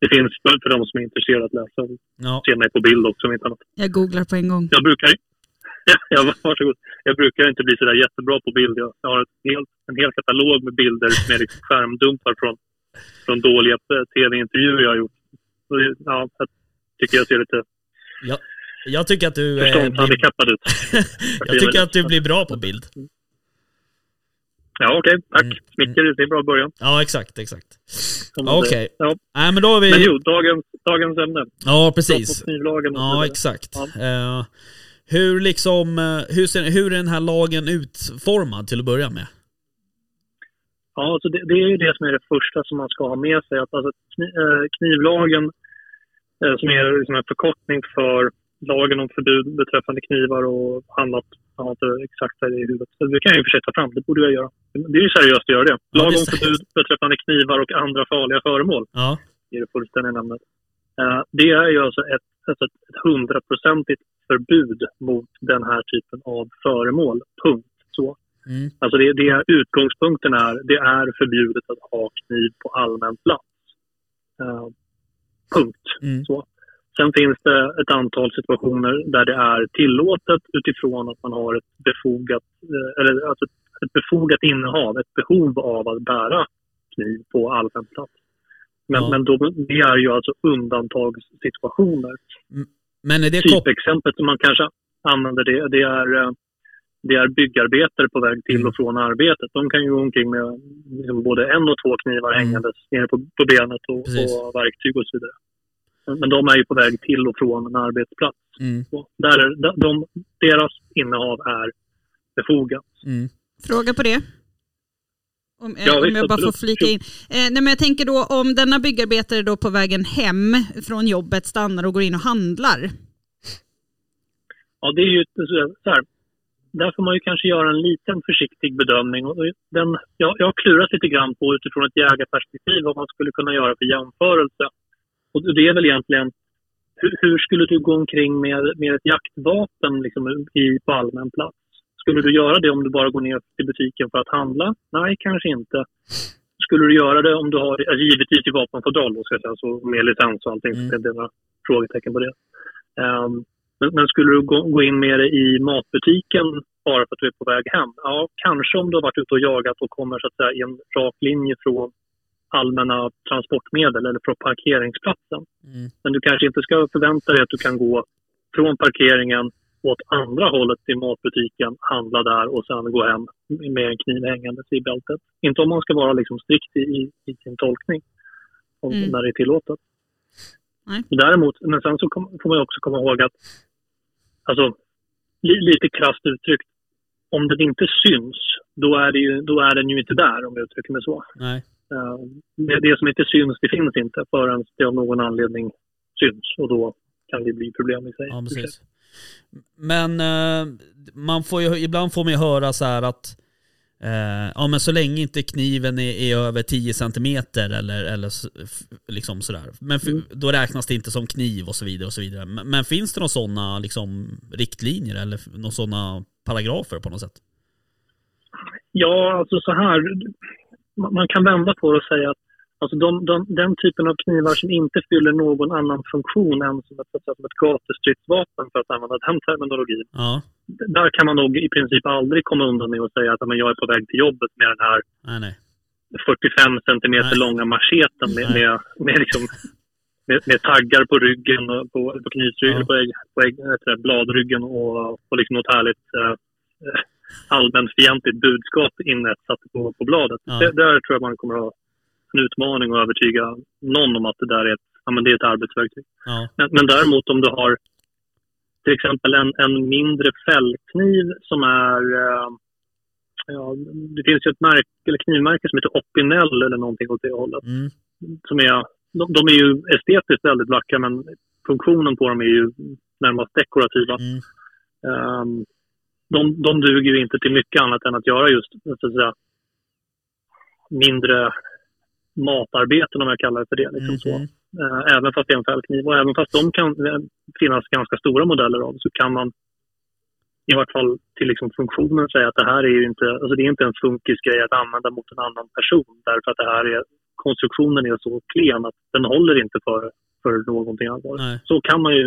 det finns för för de som är intresserade att läsa och Ja, se mig på bild också om inte annat. Jag googlar på en gång. Jag brukar ja, ja, varsågod. Jag brukar inte bli sådär jättebra på bild. Jag jag har ett helt, en hel katalog med bilder med liksom skärmdumpar från, från dåliga tv-intervjuer jag har gjort. Ja, jag tycker jag ser lite jag, jag tycker att du... eh, blir, förståndshandikappad ut. jag tycker att du blir bra på bild. Ja, okej. Tack. Mm. Smicker, det är en bra början. Ja, exakt, exakt. Okej. säger. Ja. Nej, men då har vi... Men jo, dagens, dagens ämne. Ja, precis. Ja, exakt. Ja. Eh, hur liksom, eh, hur, ser, hur är den här lagen utformad till att börja med? Ja, alltså det, det är ju det som är det första som man ska ha med sig. Att alltså, eh, knivlagen, eh, som är liksom en förkortning för lagen om förbud beträffande knivar och annat. Jag har inte exakt det i huvudet. Så det kan jag i och för sig ta fram, det borde jag göra. Det är ju seriöst att göra det. Lag det om förbud beträffande knivar och andra farliga föremål Ja, är det fullständiga namnet. Eh, det är ju alltså ett, alltså ett hundraprocentigt förbud mot den här typen av föremål. Punkt. Så. Mm, Alltså det, det utgångspunkten är det är förbjudet att ha kniv på allmän plats. Eh, punkt. mm, Så. Sen finns det ett antal situationer där det är tillåtet utifrån att man har ett befogat, eh, eller alltså ett befogat innehav, ett behov av att bära kniv på allmän plats. Men, Ja. men då, det är ju alltså undantagssituationer. Men är det kop- Typexemplet som man kanske använder det, det är eh, det är byggarbetare på väg till och från arbetet. De kan ju gå omkring med liksom både en och två knivar Mm. hängandes nere på, på benet och, och verktyg och så vidare. Men- de är ju på väg till och från en arbetsplats. mm, där är, de, de, deras innehav är befogat. mm, Fråga på det. Om, eh, Ja, om visst, jag bara får flika in. Eh, nej, men jag tänker då om denna byggarbetare då på vägen hem från jobbet stannar och går in och handlar. Ja, det är ju så här. Där får man ju kanske göra en liten försiktig bedömning. Och den, jag, jag har klurat lite grann på utifrån ett jägarperspektiv vad man skulle kunna göra för jämförelse. Och det är väl egentligen hur, hur skulle du gå omkring med, med ett jaktvapen liksom, i, på allmän plats? Skulle du göra det om du bara går ner till butiken för att handla? Nej, kanske inte. Skulle du göra det om du har, alltså, givetvis i vapenfodral då, ska jag säga, så med licens och allting, Mm. så det är några frågetecken på det. Ehm, men, skulle du gå, gå in med det i matbutiken bara för att du är på väg hem? Ja, kanske om du har varit ute och jagat och kommer så att säga i en rak linje från allmänna transportmedel eller från parkeringsplatsen. mm, Men du kanske inte ska förvänta dig att du kan gå från parkeringen åt andra hållet till matbutiken, handla där och sen gå hem med en kniv hängandes i bältet. Inte om man ska vara liksom strikt i, i, i sin tolkning om Mm. när det är tillåtet. Nej. Däremot, men sen så kom, får man också komma ihåg att, alltså, li, lite krasst uttryckt, om den inte syns, då är, det ju, då är den ju inte där om jag uttrycker mig så. nej, Eh, Det, det som inte syns, det finns inte förrän det av någon anledning syns och då kan det bli problem i sig. ja precis. Men eh, man får ju, ibland får man ju höra så här att eh, ja men så länge inte kniven är, är över 10 centimeter eller, eller liksom sådär. Men Mm. då räknas det inte som kniv och så vidare och så vidare. Men, men finns det några sådana liksom riktlinjer eller några sådana paragrafer på något sätt? Ja, alltså så här. Man man kan vända på det och säga att alltså de, de, den typen av knivar som inte fyller någon annan funktion än som ett, som ett gatustridsvapen, för att använda den terminologin. Ja, Där kan man nog i princip aldrig komma undan med att säga att men jag är på väg till jobbet med den här nej nej. 45 centimeter Nej. långa macheten med, med, med, liksom, med, med taggar på ryggen, och på, på knivsryggen, Ja. på, ägg, på ägg, det, bladryggen och, och liksom något härligt eh, eh, allmänfientligt budskap inetsat på, på bladet. Ja. Det, där tror jag man kommer att ha en utmaning att övertyga någon om att det där är ett, ja, men det är ett arbetsverktyg. Ja, Men, men däremot om du har till exempel en, en mindre fällkniv som är... Eh, ja, det finns ju ett märke, eller knivmärke som heter Opinel eller någonting åt det hållet. mm, Som är, de, de är ju estetiskt väldigt vackra men funktionen på dem är ju närmast dekorativa. mm, Ehm, de, de duger ju inte till mycket annat än att göra just så att säga, mindre matarbeten om jag kallar det för det. Liksom så. mhm, Eh, även fast det är en fällkniv. Och även fast de kan eh, finnas ganska stora modeller av så kan man i vart fall till liksom funktionen säga att det här är ju inte, alltså det är inte en funkisgrej att använda mot en annan person därför att det här är, konstruktionen är så klen att den håller inte för, för någonting allvarligt. Så kan man ju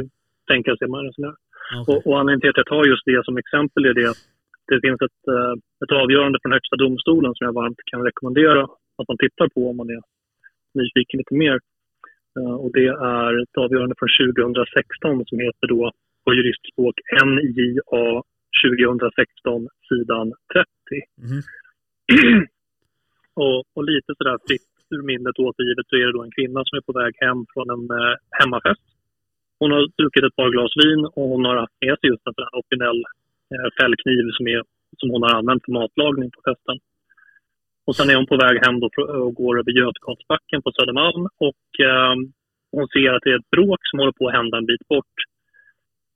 tänka sig man resonerar. okej. Och, och anledningen till att jag tar just det som exempel är det att det finns ett, eh, ett avgörande från Högsta domstolen som jag varmt kan rekommendera att man tittar på om man är nyfiken lite mer. Eh, Och det är ett avgörande från 2016 som heter då på juristspråk NJA 2016 sidan 30. Mhm, och, och lite sådär fritt ur minnet återgivet så är det då en kvinna som är på väg hem från en eh, hemmafest. Hon har druckit ett par glas vin och hon har haft med sig just en sån här opinell eh, fällkniv som, är, som hon har använt för matlagning på festen. Och sen är hon på väg hem och går över Götgatsbacken på Södermalm och eh, hon ser att det är ett bråk som håller på att hända en bit bort.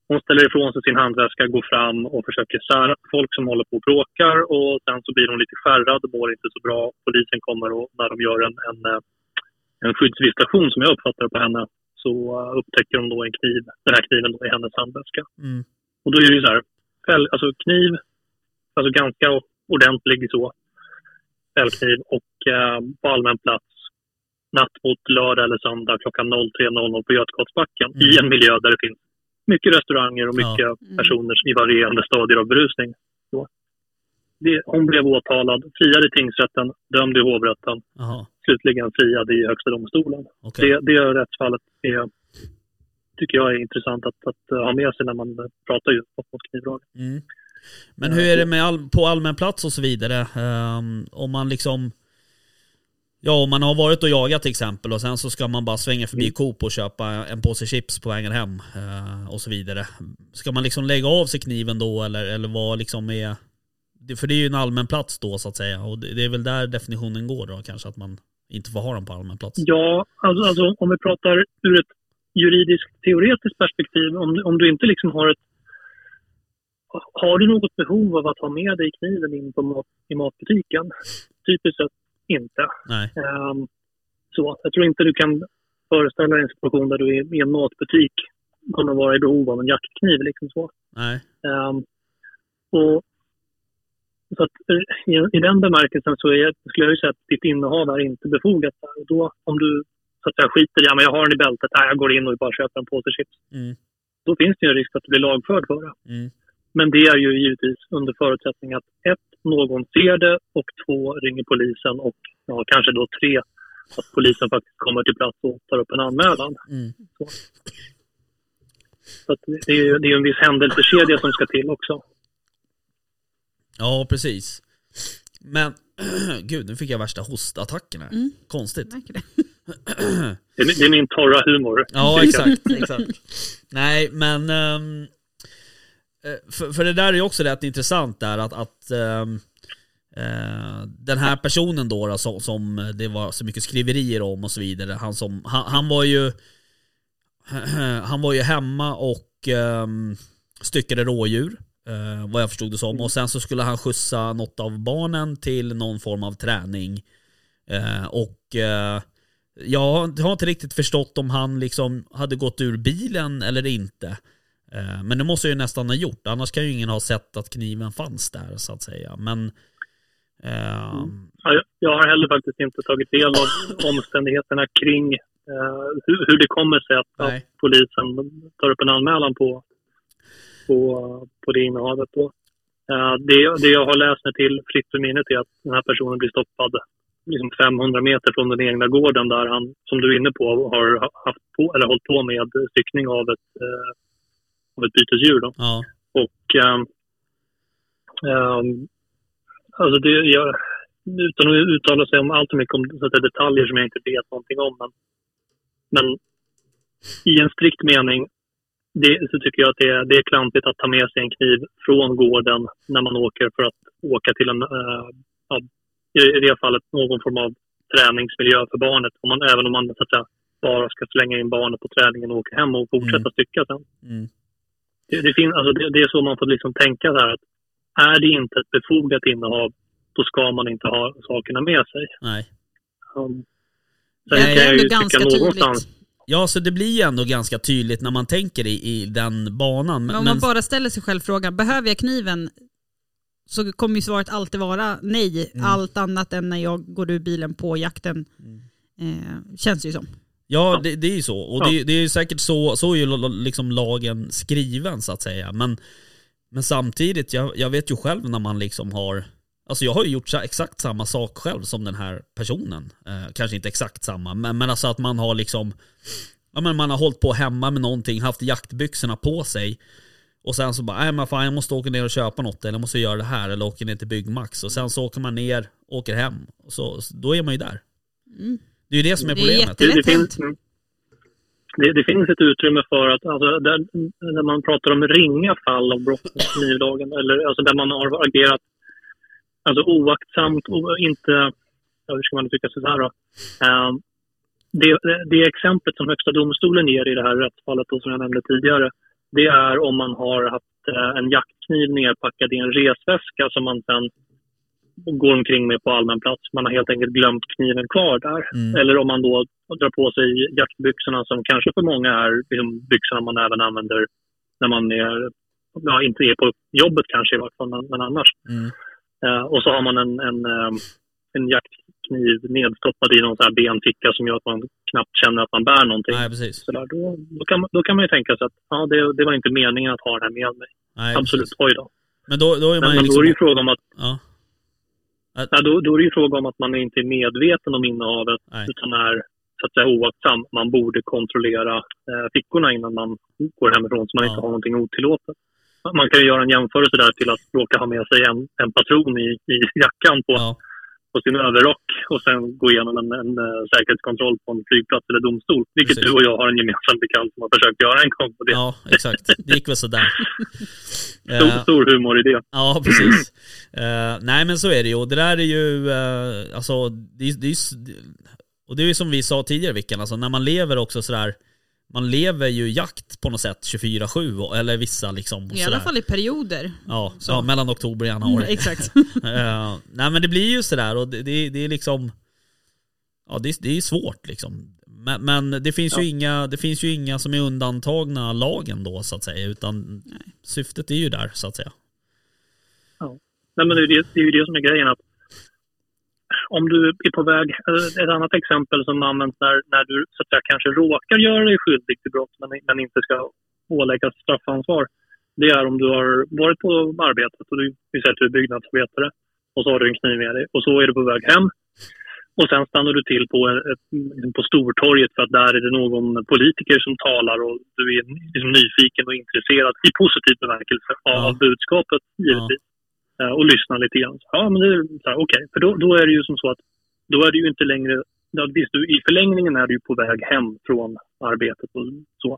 Hon ställer ifrån sig sin handväska, går fram och försöker sära folk som håller på och bråkar och sen så blir hon lite skärrad och mår inte så bra. Polisen kommer och när de gör en, en, eh, en skyddsvisitation som jag uppfattar på henne så eh, upptäcker de då en kniv, den här kniven då i hennes handväska. mm, Och då är det ju så här, alltså kniv, alltså ganska ordentlig så, fällkniv och eh, på allmän plats natt mot lördag eller söndag klockan 03.00 på Götgatsbacken Mm. i en miljö där det finns mycket restauranger och Ja. mycket Mm. personer i varierande stadier av berusning. Så. Det, hon blev åtalad, friad i tingsrätten, dömd i hovrätten, jaha, slutligen friad i Högsta domstolen. okej. Det, det rättsfallet är, tycker jag är intressant att, att ha med sig när man pratar just mot knivlagen. Mm. Men hur är det med all, på allmän plats och så vidare? Ehm, om man liksom Ja, om man har varit och jagat till exempel och sen så ska man bara svänga förbi Mm. Coop och köpa en påse chips på vägen hem eh, och så vidare. Ska man liksom lägga av sig kniven då eller, eller vad liksom är... För det är ju en allmän plats då så att säga och det är väl där definitionen går då kanske att man inte får ha den på allmän plats. Ja, alltså, alltså om vi pratar ur ett juridiskt teoretiskt perspektiv, om, om du inte liksom har ett har du något behov av att ha med dig kniven in på mat, i matbutiken? Typiskt sett inte. Ehm, så, jag tror inte du kan föreställa dig en situation där du är i en matbutik kommer vara i behov av en jaktkniv. Liksom så. Ehm, och, så att, eh, i, I den bemärkelsen så är, skulle jag ju säga att ditt innehav är inte befogat. Där. Och då, om du så att säga, skiter i ja, men jag har den i bältet, nej, jag går in och bara köper en påse chips. Mm. Då finns det ju en risk att du blir lagförd för det. Mm. Men det är ju givetvis under förutsättning att ett, någon ser det och två, ringer polisen och ja, kanske då tre, att polisen faktiskt kommer till plats och tar upp en anmälan. Mm. Så att det är ju det är en viss händelsekedja som ska till också. Ja, precis. Men, gud nu fick jag värsta hostattacken här. Mm. Konstigt. Det. Det är, min torra humor. Ja, exakt. exakt. Nej, men... eh, för, för det där är ju också rätt intressant där att, att eh, den här personen då, då som, som det var så mycket skriverier om och så vidare. Han, som, han, han var ju... Han var ju hemma och um, styckade rådjur. eh, vad jag förstod det som. Och sen så skulle han skjutsa något av barnen till någon form av träning. Eh, och eh, jag har inte riktigt förstått om han liksom hade gått ur bilen eller inte. Eh, Men det måste jag ju nästan ha gjort, annars kan ju ingen ha sett att kniven fanns där så att säga. Men Eh, Ja, jag- har heller faktiskt inte tagit del av omständigheterna kring eh, hur, hur det kommer sig att, att polisen tar upp en anmälan på, på, på det innehavet. Då. Eh, det, det jag har läst mig till fritt ur minnet är att den här personen blir stoppad liksom 500 meter från den egna gården där han, som du är inne på, har haft på, eller hållit på med styckning av ett, eh, av ett bytesdjur. Då. ja, Och ehm, ehm, alltså det, jag, utan att uttala sig om allt för mycket om så att säga, detaljer som jag inte vet någonting om. Men, men i en strikt mening det, så tycker jag att det är, det är klantigt att ta med sig en kniv från gården när man åker för att åka till en, ja, i i det fallet någon form av träningsmiljö för barnet. Om man, även om man så att säga, bara ska slänga in barnet på träningen och åka hem och fortsätta Mm. stycka sen. mm, Det, det, finns, alltså det, det är så man får liksom tänka så här att är det inte ett befogat innehav, då ska man inte ha sakerna med sig. nej. Um, Det sen Nej, kan är jag ändå ju ganska tycka tydligt. någonstans, Ja, så det blir ju ändå ganska tydligt när man tänker i, i den banan. Men om man bara ställer sig själv frågan, behöver jag kniven? Så kommer ju svaret alltid vara nej. Mm. Allt annat än när jag går ur bilen på jakten. Eh, känns det ju som. Ja, det, det är ju så. Och det, det är ju säkert så, så är ju liksom lagen skriven så att säga. Men, men samtidigt, jag, jag vet ju själv när man liksom har Alltså jag har ju gjort exakt samma sak själv som den här personen. Eh, kanske inte exakt samma, men, men alltså att man har liksom Ja men man har hållit på hemma med någonting, haft jaktbyxorna på sig Och sen så bara, nej men fan jag måste åka ner och köpa något eller jag måste göra det här eller åka ner till Byggmax och sen så åker man ner, åker hem och så, så då är man ju där. Mm. Det är ju det som är Det är problemet. det, det, Lätt finns, det, det finns ett utrymme för att, alltså, där, när man pratar om ringa fall av brott mot knivlagen, eller alltså där man har agerat alltså, oaktsamt och inte, ja, hur ska man uttrycka sig så här då? Ehm, det, det exemplet som Högsta domstolen ger i det här rättsfallet då, som jag nämnde tidigare, det är om man har haft eh, en jaktkniv nerpackad i en resväska som man sen går omkring med på allmän plats. Man har helt enkelt glömt kniven kvar där. Mm. Eller om man då drar på sig jaktbyxorna som kanske för många är liksom byxorna man även använder när man är, ja, inte är på jobbet kanske i vart fall, men, men annars. Mm. Eh, och så har man en, en, eh, en jaktkniv nedstoppad i någon så här benficka som gör att man knappt känner att man bär någonting. Nej precis. Sådär, då, då, kan man, då kan man ju tänka sig att ja, det, det var inte meningen att ha den här med mig. Nej, Absolut, precis. oj då. Men då, då är man Men, ju liksom... då är det ju fråga om att Ja, Ja, då, då är det ju fråga om att man inte är medveten om innehavet nej. utan är så att säga oaktsam. Man borde kontrollera eh, fickorna innan man går hemifrån så man Ja. inte har någonting otillåtet. Man kan ju göra en jämförelse där till att råka ha med sig en, en patron i, i jackan på, Ja, på sin överrock och sen gå igenom en, en eh, säkerhetskontroll på en flygplats eller domstol. Vilket Precis. du och jag har en gemensam bekant som har försökt göra en gång. Och det ja, exakt. Det gick väl sådär. stor, Eh, stor humor i det. Ja, precis. Eh, nej men så är det ju. Och det där är ju, eh, alltså, det, är- det och det är ju som vi sa tidigare Vickan, alltså när man lever också sådär, man lever ju jakt på något sätt 24-7, och- eller vissa liksom. I alla fall i perioder. Ja, så. ja, mellan oktober och Mm, januari. exakt. Eh, nej men det blir ju sådär och det, det, det är liksom, ja det, det är svårt liksom. Men, men det finns ju inga, det finns ju inga som är undantagna lagen då så att säga, utan syftet är ju där så att säga. Nej, men det, är det, det är ju det som är grejen. att Om du är på väg... eh, Ett annat exempel som används när, när du så att säga, kanske råkar göra dig skyldig till brott men, men inte ska åläggas straffansvar. Det är om du har varit på arbetet och du, vi säger att du är byggnadsarbetare och så har du en kniv med dig och så är du på väg hem. Och sen stannar du till på, ett, på Stortorget för att där är det någon politiker som talar och du är liksom nyfiken och intresserad i positiv bemärkelse av Ja. budskapet givetvis. Eh, Och lyssnar lite grann. Ja, men det är okej. För då, då är det ju som så att då är det ju inte längre... Ja, visst, du, I förlängningen är du ju på väg hem från arbetet och så.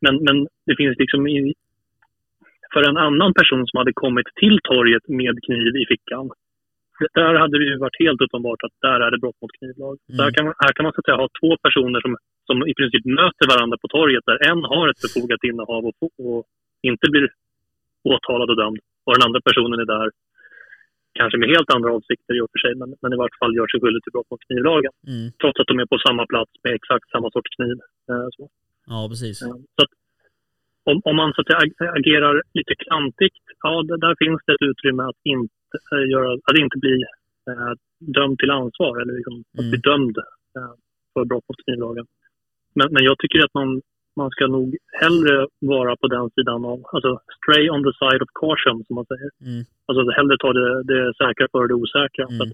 Men, men det finns liksom i, för en annan person som hade kommit till torget med kniv i fickan. Där hade det ju varit helt uppenbart att där är det brott mot knivlag. Mm. Där kan man, här kan man så att säga ha två personer som, som i princip möter varandra på torget där en har ett befogat innehav och, och inte blir åtalad och dömd. Och den andra personen är där kanske med helt andra avsikter i och för sig, men, men i vart fall gör sig skyldig till brott mot knivlagen. Mm. Trots att de är på samma plats med exakt samma sorts kniv. Eh, så. Ja, precis. Ja, Så att, om, om man så att säga, agerar lite klantigt, ja, det, där finns det ett utrymme att inte, eh, göra, att inte bli eh, dömd till ansvar eller liksom att Mm. bli dömd eh, för brott mot knivlagen. Men, men jag tycker att man, man ska nog hellre vara på den sidan av, alltså stray on the side of caution som man säger. Mm. Alltså hellre ta det, det säkra för det osäkra. Mm. Att,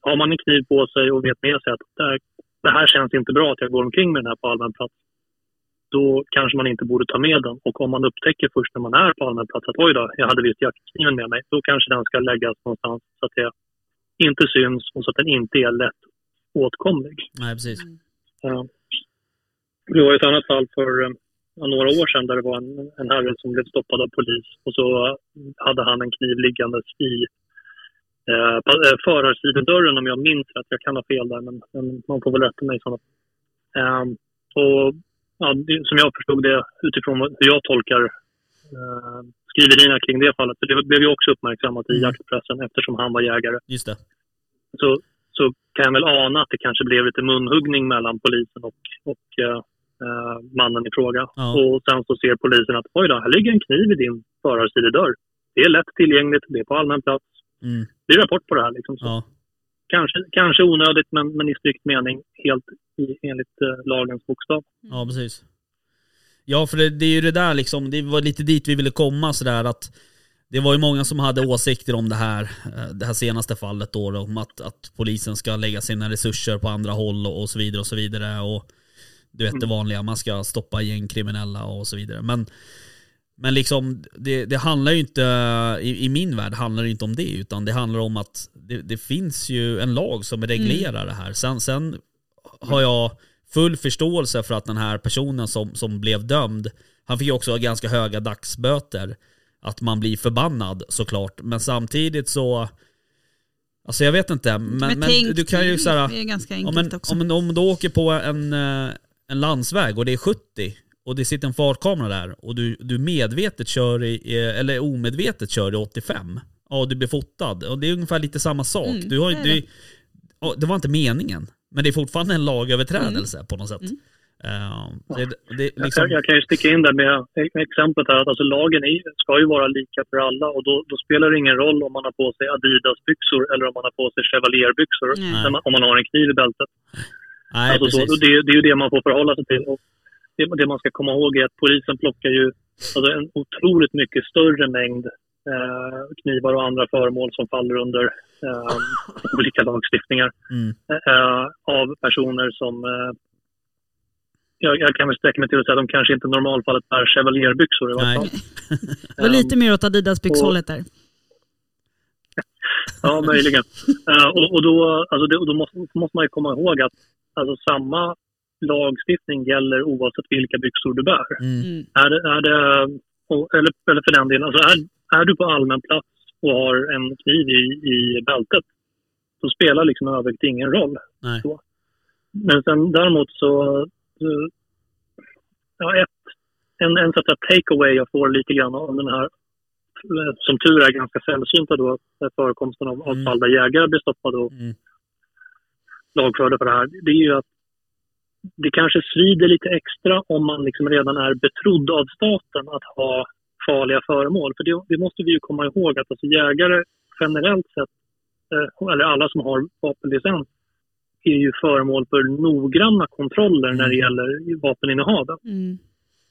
har man en kniv på sig och vet med sig att det här, det här känns inte bra att jag går omkring med den här på allmän plats. Då kanske man inte borde ta med den. Och om man upptäcker först när man är på allmän plats att oj då, jag hade visst jaktkniven med mig. Då kanske den ska läggas någonstans så att det inte syns och så att den inte är lätt åtkomlig. Nej, precis. Ja. Det var ett annat fall för eh, några år sedan där det var en, en herre som blev stoppad av polis och så hade han en kniv liggandes i eh, eh, förarsidodörren om jag minns rätt. Jag kan ha fel där men, men man får väl rätta mig i sådana. Ehm, och ja, det, som jag förstod det utifrån vad- hur jag tolkar eh, skriverierna kring det fallet, för det blev ju också uppmärksammat i Mm. jaktpressen eftersom han var jägare Just det. så, så kan jag väl ana att det kanske blev lite munhuggning mellan polisen och, och eh, eh, mannen i fråga. Ja. Och sen så ser polisen att oj då, här ligger en kniv i din förarsidedörr. Det är lätt tillgängligt, det är på allmän plats. Mm. Det är rapport på det här. Liksom. Ja. kanske, kanske onödigt, men, men i strikt mening helt i, enligt eh, lagens bokstav. Ja, precis. Ja, för det, det är ju det där liksom, det var lite dit vi ville komma sådär att det var ju många som hade åsikter om det här, eh, det här senaste fallet då, då, om att, att polisen ska lägga sina resurser på andra håll och, och så vidare och så vidare och du vet det vanliga, man ska stoppa gängkriminella och så vidare. Men, men liksom, det, det handlar ju inte, i, i min värld handlar det inte om det, utan det handlar om att det, det finns ju en lag som reglerar det här. Sen, sen har jag full förståelse för att den här personen som, som blev dömd, han fick ju också ganska höga dagsböter. Att man blir förbannad såklart, men samtidigt så Alltså jag vet inte, men, men, tänk, du kan ju såhär men, också. om, om du åker på en, eh, en landsväg och det är 70 och det sitter en fartkamera där och du, du medvetet kör i, eller omedvetet kör i 85 Ja, du blir fotad. Och det är ungefär lite samma sak. Mm, du har, det du, det. ja, det var inte meningen. Men det är fortfarande en lagöverträdelse på något sätt. Mm. Eh, det, det, Jag, liksom, jag kan ju sticka in där med, med exemplet här att alltså lagen är, ska ju vara lika för alla och då, då spelar det ingen roll om man har på sig Adidas-byxor eller om man har på sig Chevalier-byxor Nej. när man- om man har en kniv i bältet. Nej, Alltså så, precis. det, det är ju det man får förhålla sig till. Och det, det man ska komma ihåg är att polisen plockar ju alltså en otroligt mycket större mängd eh, knivar och andra föremål som faller under eh, olika lagstiftningar Mm. eh, av personer som eh, jag, jag kan väl sträcka mig till att säga att de kanske inte i normalfallet bär Chevalier-byxor i varje fall. Det var lite mer åt Adidas-byxhållet där. Ja, möjligen. Eh, och, och då, alltså det, då måste, måste man ju komma ihåg att alltså, samma lagstiftning gäller oavsett vilka byxor du bär. Mm. Mm. Är det, är det eller, eller för den delen, alltså är, är du på allmän plats och har en kniv i, i bältet, så spelar liksom övrigt ingen roll. Nej. Så. Men sen däremot så, ja, ett, en, en sån här take-away jag får lite grann av den här, eh, som tur är ganska sällsynta då, förekomsten av, av Mm. fall där jägare blir stoppade och Mm. Lagförda för det här, det är ju att det kanske svider lite extra om man liksom redan är betrodd av staten att ha farliga föremål. För det, det måste vi ju komma ihåg att alltså jägare generellt sett, eh, eller alla som har vapenlicens, är ju föremål för noggranna kontroller när det gäller vapeninnehav. Mm.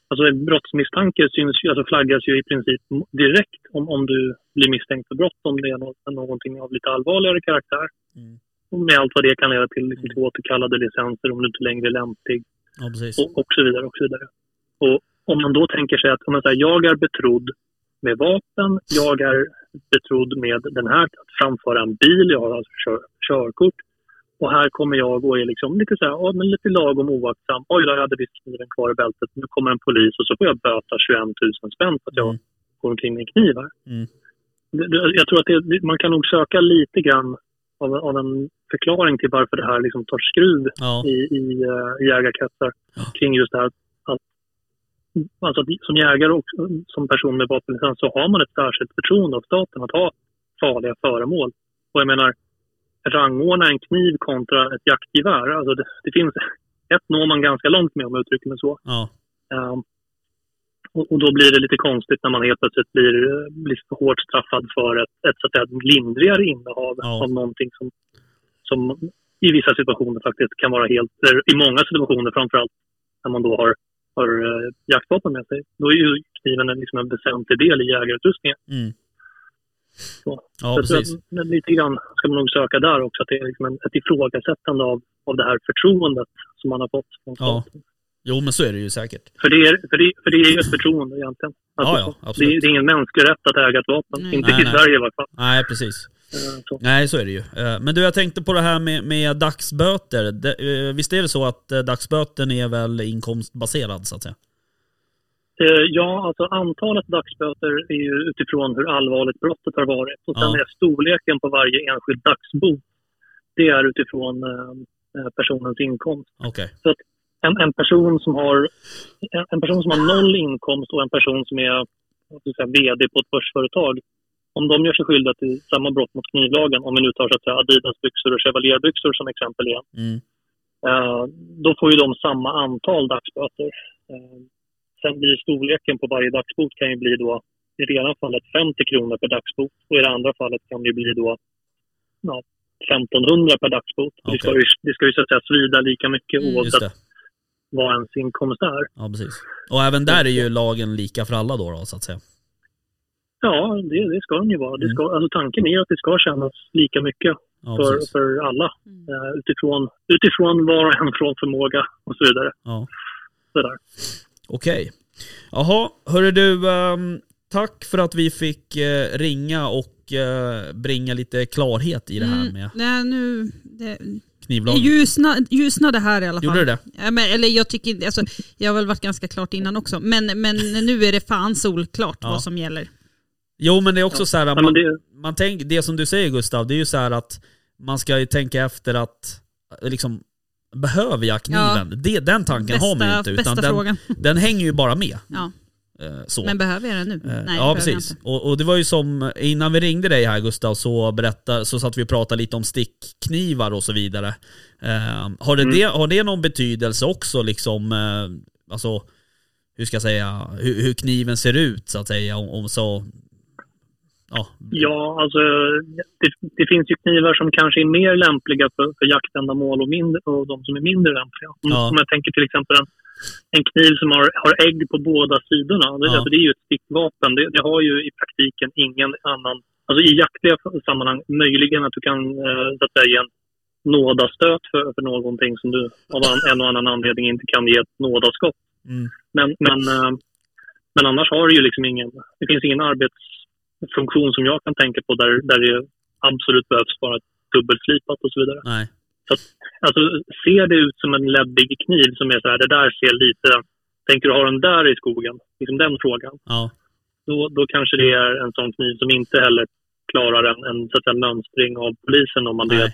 Alltså brottsmisstanke syns ju, alltså flaggas ju i princip direkt om, om du blir misstänkt för brott, om det är något, någonting av lite allvarligare karaktär. Mm. Med allt vad det kan leda till, liksom, till återkallade licenser om du inte längre är lämplig Ja, och, och så vidare. Och så vidare. Och om man då tänker sig att om man säger, jag är betrodd med vapen, jag är betrodd med den här, att framföra en bil, jag har alltså kör, körkort. Och här kommer jag och är liksom lite så här, ja, men lite lagom oaktsam. Oj då, jag hade visst kniven kvar i bältet. Nu kommer en polis och så får jag böta 21 000 spänn för att jag Mm. går omkring med en kniv här. Mm. Jag tror att det, man kan nog söka lite grann av, av en förklaring till varför det här liksom tar skruv Ja. i, i uh, jägarkretsar Ja. kring just det här att, alltså att som jägare och som person med vapenlicens så har man ett särskilt förtroende av staten att ha farliga föremål. Och jag menar, rangordna en kniv kontra ett jaktgevär, alltså det, det finns, ett når man ganska långt med om jag uttrycker mig så. Ja. Ehm, och, då blir det lite konstigt när man helt plötsligt blir, blir hårt straffad för ett, ett, så att lindrigare innehav Ja. av någonting som, som i vissa situationer faktiskt kan vara helt, i många situationer framförallt när man då har, har eh, jaktvapen med sig. Då är ju kniven en, liksom en väsentlig del i jägarutrustningen. Mm. Så. Ja, Så precis. att, men lite grann ska man nog söka där också, att det är liksom en, ett ifrågasättande av, av det här förtroendet som man har fått från Ja. Jo, men så är det ju säkert. För, det är, för, det, för det är ju ett förtroende egentligen. Alltså, Ja, ja, det, absolut. är- det är ingen mänsklig rätt att äga ett vapen. Nej. Inte Nej, i nej. Sverige i alla fall. Nej, precis. Eh, Så. Nej, så är det ju. Eh, Men du, jag tänkte på det här med, med dagsböter. Det, eh, visst är det så att dagsböten är väl inkomstbaserad, så att säga? Ja, alltså antalet dagsböter är ju utifrån hur allvarligt brottet har varit. Och sen Ja. är storleken på varje enskild dagsbot, det är utifrån personens inkomst. Okej. En, en, person som har, en, en person som har noll inkomst och en person som är säga, vd på ett börsföretag. Om de gör sig skyldiga till samma brott mot knivlagen, om vi nu tar så att säga, Adidas-byxor och Chevalier-byxor som exempel igen, Mm. eh, då får ju de samma antal dagsböter. Eh, sen blir storleken på varje dagsbot kan ju bli då i det ena fallet 50 kronor per dagsbot och i det andra fallet kan det bli då ja, 1500 per dagsbot. Det, ska ju, det ska ju så att säga svida lika mycket Mm. Oavsett. Vad ens inkomst är. Ja, precis. Och även där är ju lagen lika för alla då, då så att säga. Ja, det, det ska den ju vara. Det Mm. ska, alltså tanken är att det ska kännas lika mycket Ja, för, precis. för alla. Mm. Eh, utifrån, utifrån var och en från förmåga och så vidare. Ja. Sådär. Okej. Jaha, hörru du. ehm, tack för att vi fick eh, ringa och eh, bringa lite klarhet i det här Mm, med nej, nu, det, knivlagen. ljusna, ljusnade här i alla fall. Gjorde det det? Ja, men, eller jag tycker inte, alltså, jag har väl varit ganska klart innan också, men, men nu är det fan solklart Ja. vad som gäller. Jo, men det är också så här, Ja, man, det, man tänk, det som du säger Gustav, det är ju så här att man ska ju tänka efter att liksom Behöver jag kniven? Det, den tanken har man ju inte. bästa Utan den, frågan. den hänger ju bara med. Eh, så. Men behöver jag den nu? Eh, Nej, ja precis. Och, och det var ju som, innan vi ringde dig här Gustav så, berätta, så satt vi och pratade lite om stickknivar och så vidare. Eh, har, det Mm. det, har det någon betydelse också liksom, eh, alltså hur ska jag säga, hur, hur kniven ser ut så att säga om, om så, ja. ja, alltså det, det finns ju knivar som kanske är mer lämpliga för, för jaktändamål och, mindre, och de som är mindre lämpliga. Om, Ja. om jag tänker till exempel en, en kniv som har, har ägg på båda sidorna. Det, Ja. alltså, det är ju ett stickvapen. Det, det har ju i praktiken ingen annan... Alltså i jaktliga sammanhang, möjligen att du kan eh, så att säga, ge en nådastöt för, för någonting som du av en och annan anledning inte kan ge ett nådaskott. Mm, Men, men, eh, men annars har det ju liksom ingen... Det finns ingen arbetsfunktion som jag kan tänka på där, där det absolut behövs vara dubbelslipat och så vidare. nej. Alltså, ser det ut som en läbbig kniv som är så här, det där ser lite... Tänker du ha den där i skogen? Liksom den frågan. Ja, Då, då kanske det är en sån kniv som inte heller klarar en, en så att säga, mönstring av polisen om, man det,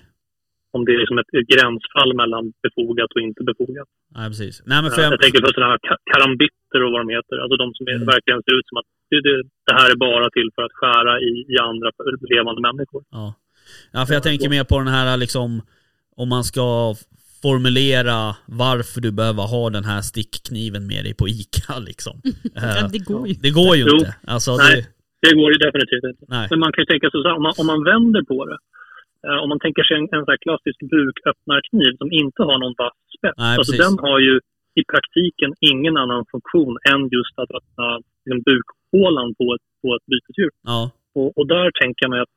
om det är liksom ett, gränsfall mellan befogat och inte befogat. Nej precis. Nej men för jag, jag, tänker på sådana här ka- karambitter och vad de heter. Alltså de som är, Mm. verkligen ser ut som att det, det, det här är bara till för att skära i, i andra levande människor. ja. ja för jag tänker mer på den här liksom, om man ska formulera varför du behöver ha den här stickkniven med dig på ICA liksom. Ja, Eh, det går ju. Det går ju inte. Alltså, Nej. det, Det går ju definitivt inte. nej. Men man kan ju tänka sig så här, om man, om man vänder på det. Eh, om man tänker sig en, en så här klassisk buköppnarkniv som inte har någon vass spets. Nej, alltså den har ju i praktiken ingen annan funktion än just att öppna liksom, bukhålan på ett, på ett bytesdjur. Ja, Och, och där tänker mig att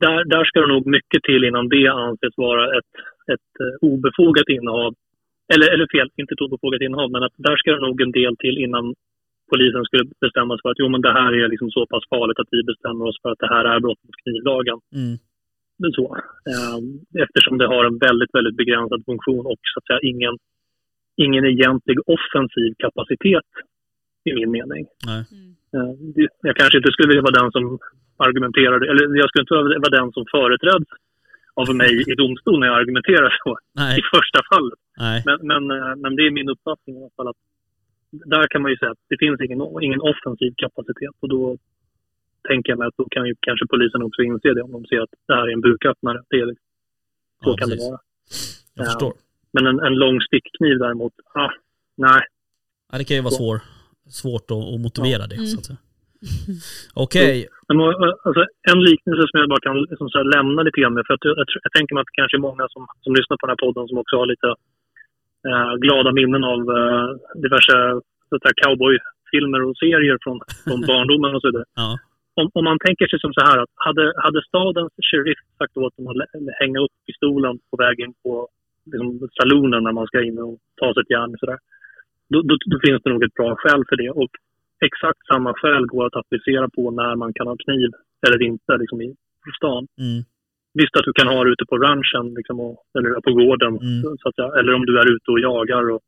där, där ska det nog mycket till innan det anses vara ett, ett eh, obefogat innehav. Eller, eller fel, inte ett obefogat innehav, men att där ska det nog en del till innan polisen skulle bestämma sig för att jo, men det här är liksom så pass farligt att vi bestämmer oss för att det här är brott mot knivlagen. mm, Men Så, Ehm, eftersom det har en väldigt, väldigt begränsad funktion och så att säga ingen, ingen egentlig offensiv kapacitet i min mening. nej. Eh, det- Jag kanske inte skulle vilja vara den som argumenterade, eller jag skulle inte vara den som företräds av mig i domstol när jag argumenterar så Nej, i första fallet. nej. Men, men, eh, men det är min uppfattning i alla fall att där kan man ju säga att det finns ingen, ingen offensiv kapacitet och då tänker jag mig att då kan ju kanske polisen också inse det om de ser att det här är en buköppnare. Det är, så Ja, kan precis. det vara. Jag Ja. förstår. Men en, en lång stickkniv däremot, ah, nej. Ja, det kan ju vara svår, svårt att, att motivera det. Mm. Så att säga. Okej, eh, alltså, en liknelse som jag bara kan liksom, så lämna lite grann med, för att jag, jag, tänker mig att det kanske är många som, som lyssnar på den här podden som också har lite eh, glada minnen av eh, diverse cowboyfilmer och serier från, från barndomen och så vidare. ja. Om, om man tänker sig som så här att hade, hade stadens sheriff sagt åt dem att hänga upp pistolen på vägen på liksom, salonen när man ska in och ta sig ett järn sådär. Då, då, då finns det nog ett bra skäl för det. Och exakt samma skäl går att applicera på när man kan ha kniv eller inte liksom, i stan. Mm. Visst att du kan ha det ute på ranchen liksom, och, eller på gården. Mm. Så att eller om du är ute och jagar och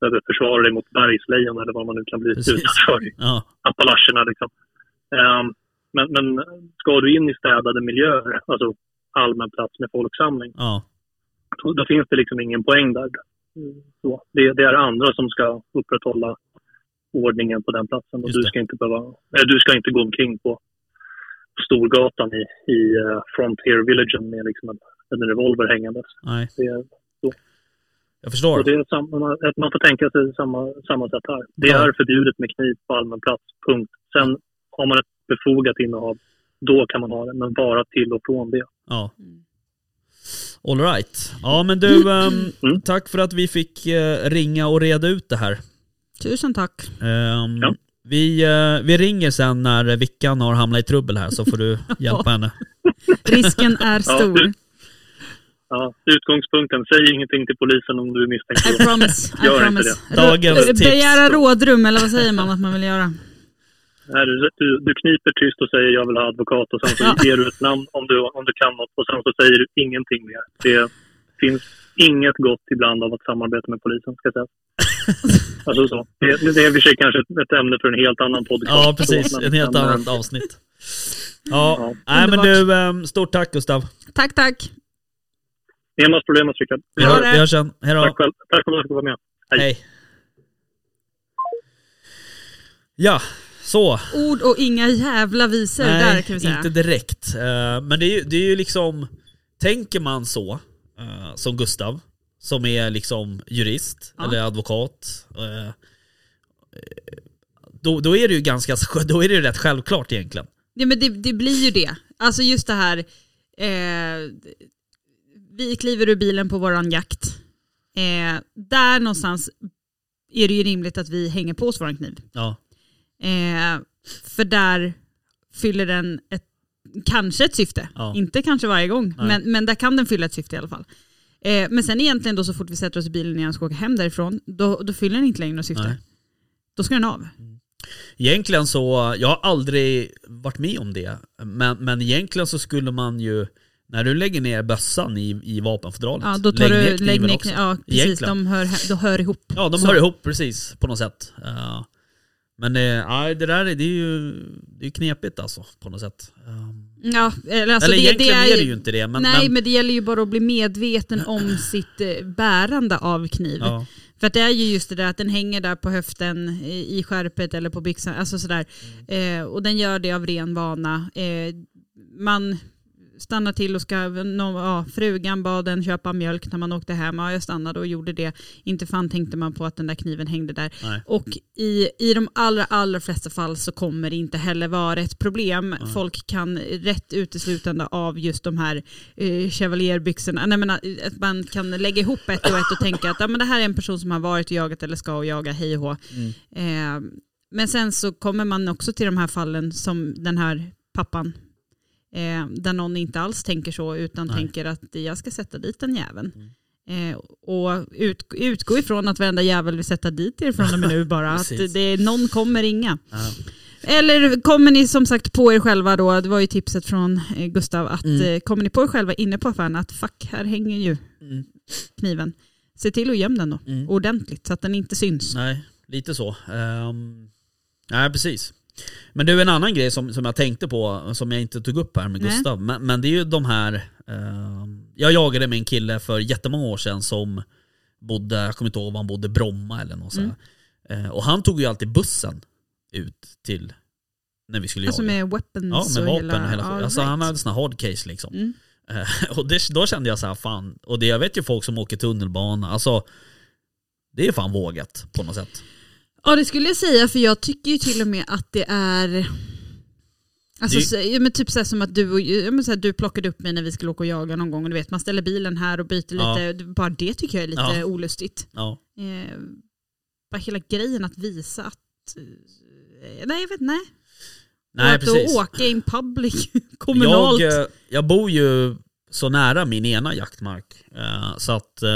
behöver försvara dig mot bergslejon eller vad man nu kan bli Precis. utsatt för i ja. Appalacherna. Liksom. Ehm, men, men ska du in i städade miljöer, alltså allmän plats med folksamling, ja. då, då finns det liksom ingen poäng där. Mm, Så, det, det är andra som ska upprätthålla ordningen på den platsen. Och du ska, inte behöva, eller du ska inte gå omkring på, Storgatan i, i eh, Frontier Villagen med liksom en, en revolver hängandes. Nej, Det, är- jag förstår. och det är samma, man, får tänka sig samma, samma sätt här. Det Ja. är förbjudet med kniv på allmän plats, punkt. Sen har man ett befogat innehav, då kan man ha det, men bara till och från det. Ja. All right. Ja men du, ehm, Mm. tack för att vi fick eh, ringa och reda ut det här. Tusen tack. Ehm, Ja. vi, eh, vi ringer sen när Vickan har hamnat i trubbel här så får du hjälpa henne. Risken är stor. Ja, utgångspunkten, säg ingenting till polisen om du är misstänkt. I promise. I Gör inte promise. det. Dagens tips. Begära rådrum eller vad säger man att man vill göra? Nej, du, du, du kniper tyst och säger jag vill ha advokat och sen så Ja. ger du ett namn om du, om du kan något och sen så säger du ingenting mer. Det finns inget gott ibland av att samarbeta med polisen, ska jag säga. Alltså så. Det, det är i och för sig kanske ett, ett ämne för en helt annan podcast. Ja precis, ett helt annat eh, avsnitt. Ja, Ja. nej men du, ehm, stort tack Gustav. Tack, tack. Inga problem, Rickard. Vi, hörs sen. Hej då. Tack själv. Tack för att du fick vara med. Hej. Hej. Ja, så. Ord och inga jävla visor där kan vi säga. inte direkt. Eh, men det är, ju, det är ju liksom, tänker man så, eh, som Gustav, som är liksom jurist Ja. eller advokat, eh, då, då är det ju ganska, då är det ju rätt självklart egentligen. Ja, men det, det blir ju det. Alltså just det här, eh, vi kliver ur bilen på våran jakt. Eh, där någonstans är det ju rimligt att vi hänger på oss våran kniv. Ja, Eh, för där fyller den ett, kanske ett syfte. Ja. Inte kanske varje gång, Nej. men, men där kan den fylla ett syfte i alla fall. Eh, men sen egentligen då så fort vi sätter oss i bilen igen och ska åka hem därifrån, då, då fyller den inte längre något syfte. nej. Då ska den av. Egentligen så, jag har aldrig varit med om det, men, men egentligen så skulle man ju, när du lägger ner bössan i, i vapenfodralet, Ja, då tar lägg ner du, kniven lägg ner, också. ja precis, Egentligen. de hör, de hör ihop. Ja, de Så. hör ihop precis på något sätt. Ja. men ja, det där är, det är ju det är knepigt alltså på något sätt. Um, Ja, eller alltså eller det, egentligen det är, det ju inte det. Men, nej, men, men, det gäller ju bara att bli medveten om sitt eh, bärande av kniv. ja, För att det är ju just det där att den hänger där på höften i i skärpet eller på byxan. Alltså sådär. Mm. Eh, och den gör det av ren vana. Eh, man stannar till och ska, no, ja, frugan bad den köpa mjölk när man åkte hem. Ja, jag stannade och gjorde det. Inte fan tänkte man på att den där kniven hängde där. nej. Och i, i de allra, allra flesta fall så kommer det inte heller vara ett problem. Folk kan rätt uteslutande av just de här eh, chevalierbyxorna, nej men att att man kan lägga ihop ett och ett och tänka att ja, men det här är en person som har varit och jagat eller ska och jaga, hej och hå. Mm. Eh, men sen så kommer man också till de här fallen som den här pappan, eh, där någon inte alls tänker så utan Nej. tänker att jag ska sätta dit den jäveln. Eh, och ut, utgå ifrån att varenda jävel vill sätta dit er från och med nu bara. att det, någon kommer ringa. Ja. Eller kommer ni som sagt på er själva då, det var ju tipset från eh, Gustav, att Mm. eh, kommer ni på er själva inne på affären att fuck, här hänger ju Mm. kniven. Se till att gömma den då, Mm. ordentligt så att den inte syns. Nej, lite så. Ehm, nej, precis. Men du, en annan grej som, som jag tänkte på, som jag inte tog upp här med. Gustav, men, men det är ju de här... ehm, jag jagade med en kille för jättemånga år sedan som bodde, jag kommer inte ihåg var han bodde, Bromma eller något sånt. Eh, och han tog ju alltid bussen ut till när vi skulle Alltså jaga. med weapons Ja, med och vapen hela... och hela ja, Alltså right. han hade såna hard case liksom. Mm. Eh, och det, då kände jag så här, fan, och det, jag vet ju folk som åker tunnelbana, alltså det är fan vågat på något sätt. Ja det skulle jag säga för jag tycker ju till och med att det är Alltså, så, men typ så här som att du, och- men så här, du plockade upp mig när vi skulle åka och jaga någon gång och du vet man ställer bilen här och byter Ja. lite, bara det tycker jag är lite Ja. olustigt. Ja. Eh, bara hela grejen att visa att, eh, nej jag vet nej. Nej och att precis. åka in public kommunalt. Jag, eh, jag bor ju så nära min ena jaktmark. eh, Så att eh,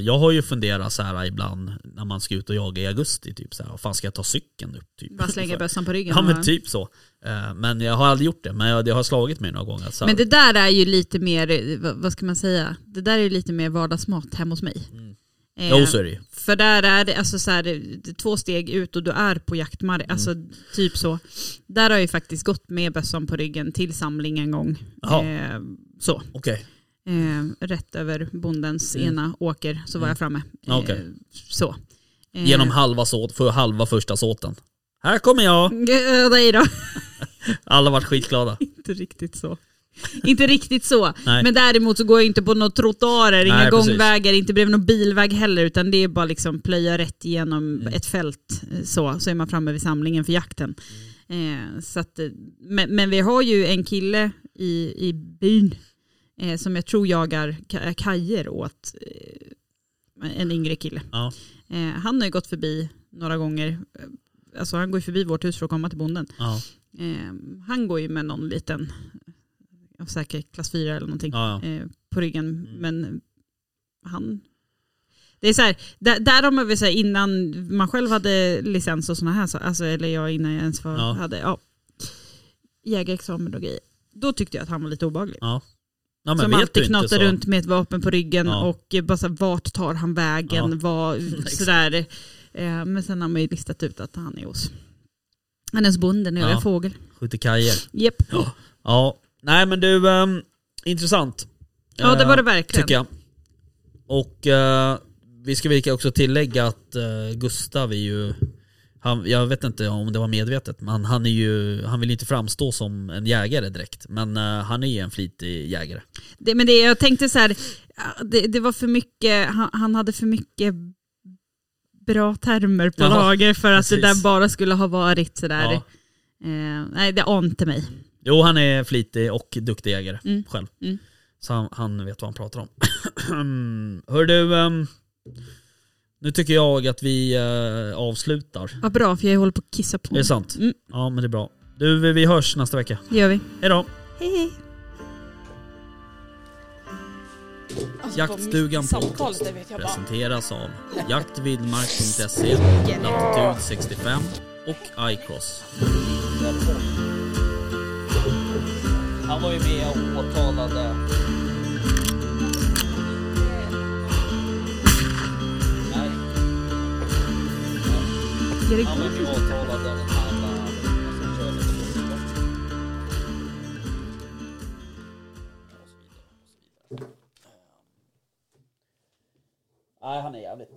jag har ju funderat så här ibland när man ska ut och jaga i augusti. Typ så här, fan ska jag ta cykeln upp? Typ. bara slänga bössan på ryggen. Ja men typ så. Eh, Men jag har aldrig gjort det. Men jag, det har slagit mig några gånger. Så Men det där är ju lite mer, vad- ska man säga, det där är ju lite mer vardagsmat hemma hos mig. Mm. Eh, Jo så är det ju. För där är det, alltså så här, två steg ut och du är på jaktmark, Mm. alltså typ så. Där har jag ju faktiskt gått med bössan på ryggen till samling en gång. Eh, så. Okej. Eh, rätt över bondens Mm. ena åker så var jag framme. Eh, Okej. Så. Eh, Genom halva, såt, för halva första såten. Här kommer jag! Eh, Nej då, Alla vart skitglada. inte riktigt så. inte riktigt så. Nej. Men däremot så går jag inte på några trottoarer, inga precis. gångvägar, inte bredvid någon bilväg heller utan det är bara liksom plöja rätt igenom Mm. ett fält eh, så, så är man framme vid samlingen för jakten. Mm. Eh, så att, eh, men, men vi har ju en kille i, i byn eh, som jag tror jagar ka- kajer åt eh, en yngre kille. Ja. Eh, han har ju gått förbi några gånger, eh, alltså han går ju förbi vårt hus för att komma till bonden. Ja. Eh, han går ju med någon liten, säkert klass 4 eller någonting Ja, eh, på ryggen. Men han... Det är så här, där, där har man väl så här, innan man själv hade licens och sådana här, så, alltså, eller jag innan jag ens var, Ja. hade ja, jägarexamen och grejer. Då tyckte jag att han var lite obehaglig. Ja. Ja, Som alltid knatar runt med ett vapen på ryggen Ja. och bara så här, vart tar han vägen, Ja. vad, sådär. Eh, men sen har man ju listat ut att han är hos, han är hos bonden och Ja. fågel. Skjuter kajer. Japp. Ja. Nej men du, ehm, intressant. Ja det var det Eh, verkligen. Tycker jag. Och eh, vi ska också tillägga att eh, Gustav är ju, han, jag vet inte om det var medvetet, men han är ju, han vill ju inte framstå som en jägare direkt. Men eh, han är ju en flitig jägare. Det, men det, jag tänkte så här, det, det var för mycket, han, han hade för mycket bra termer på Jaha, lager för att det precis. där bara skulle ha varit sådär. Ja. Eh, nej det ante mig. Jo han är flitig och duktig jägare Mm. själv. Mm. Så han, han vet vad han pratar om. Hör du, ehm, nu tycker jag att vi eh, avslutar. Vad bra för jag håller på att kissa på Är det sant? Mm. Ja men det är bra. Du, vi- hörs nästa vecka. Det gör vi. Hejdå! Hej hej. Jaktstugan podcast presenteras av jaktvildmark.se, Latitude 65 och iCross. Han var ju med och åtalade... Erik, han som körde på Nej, han är jävligt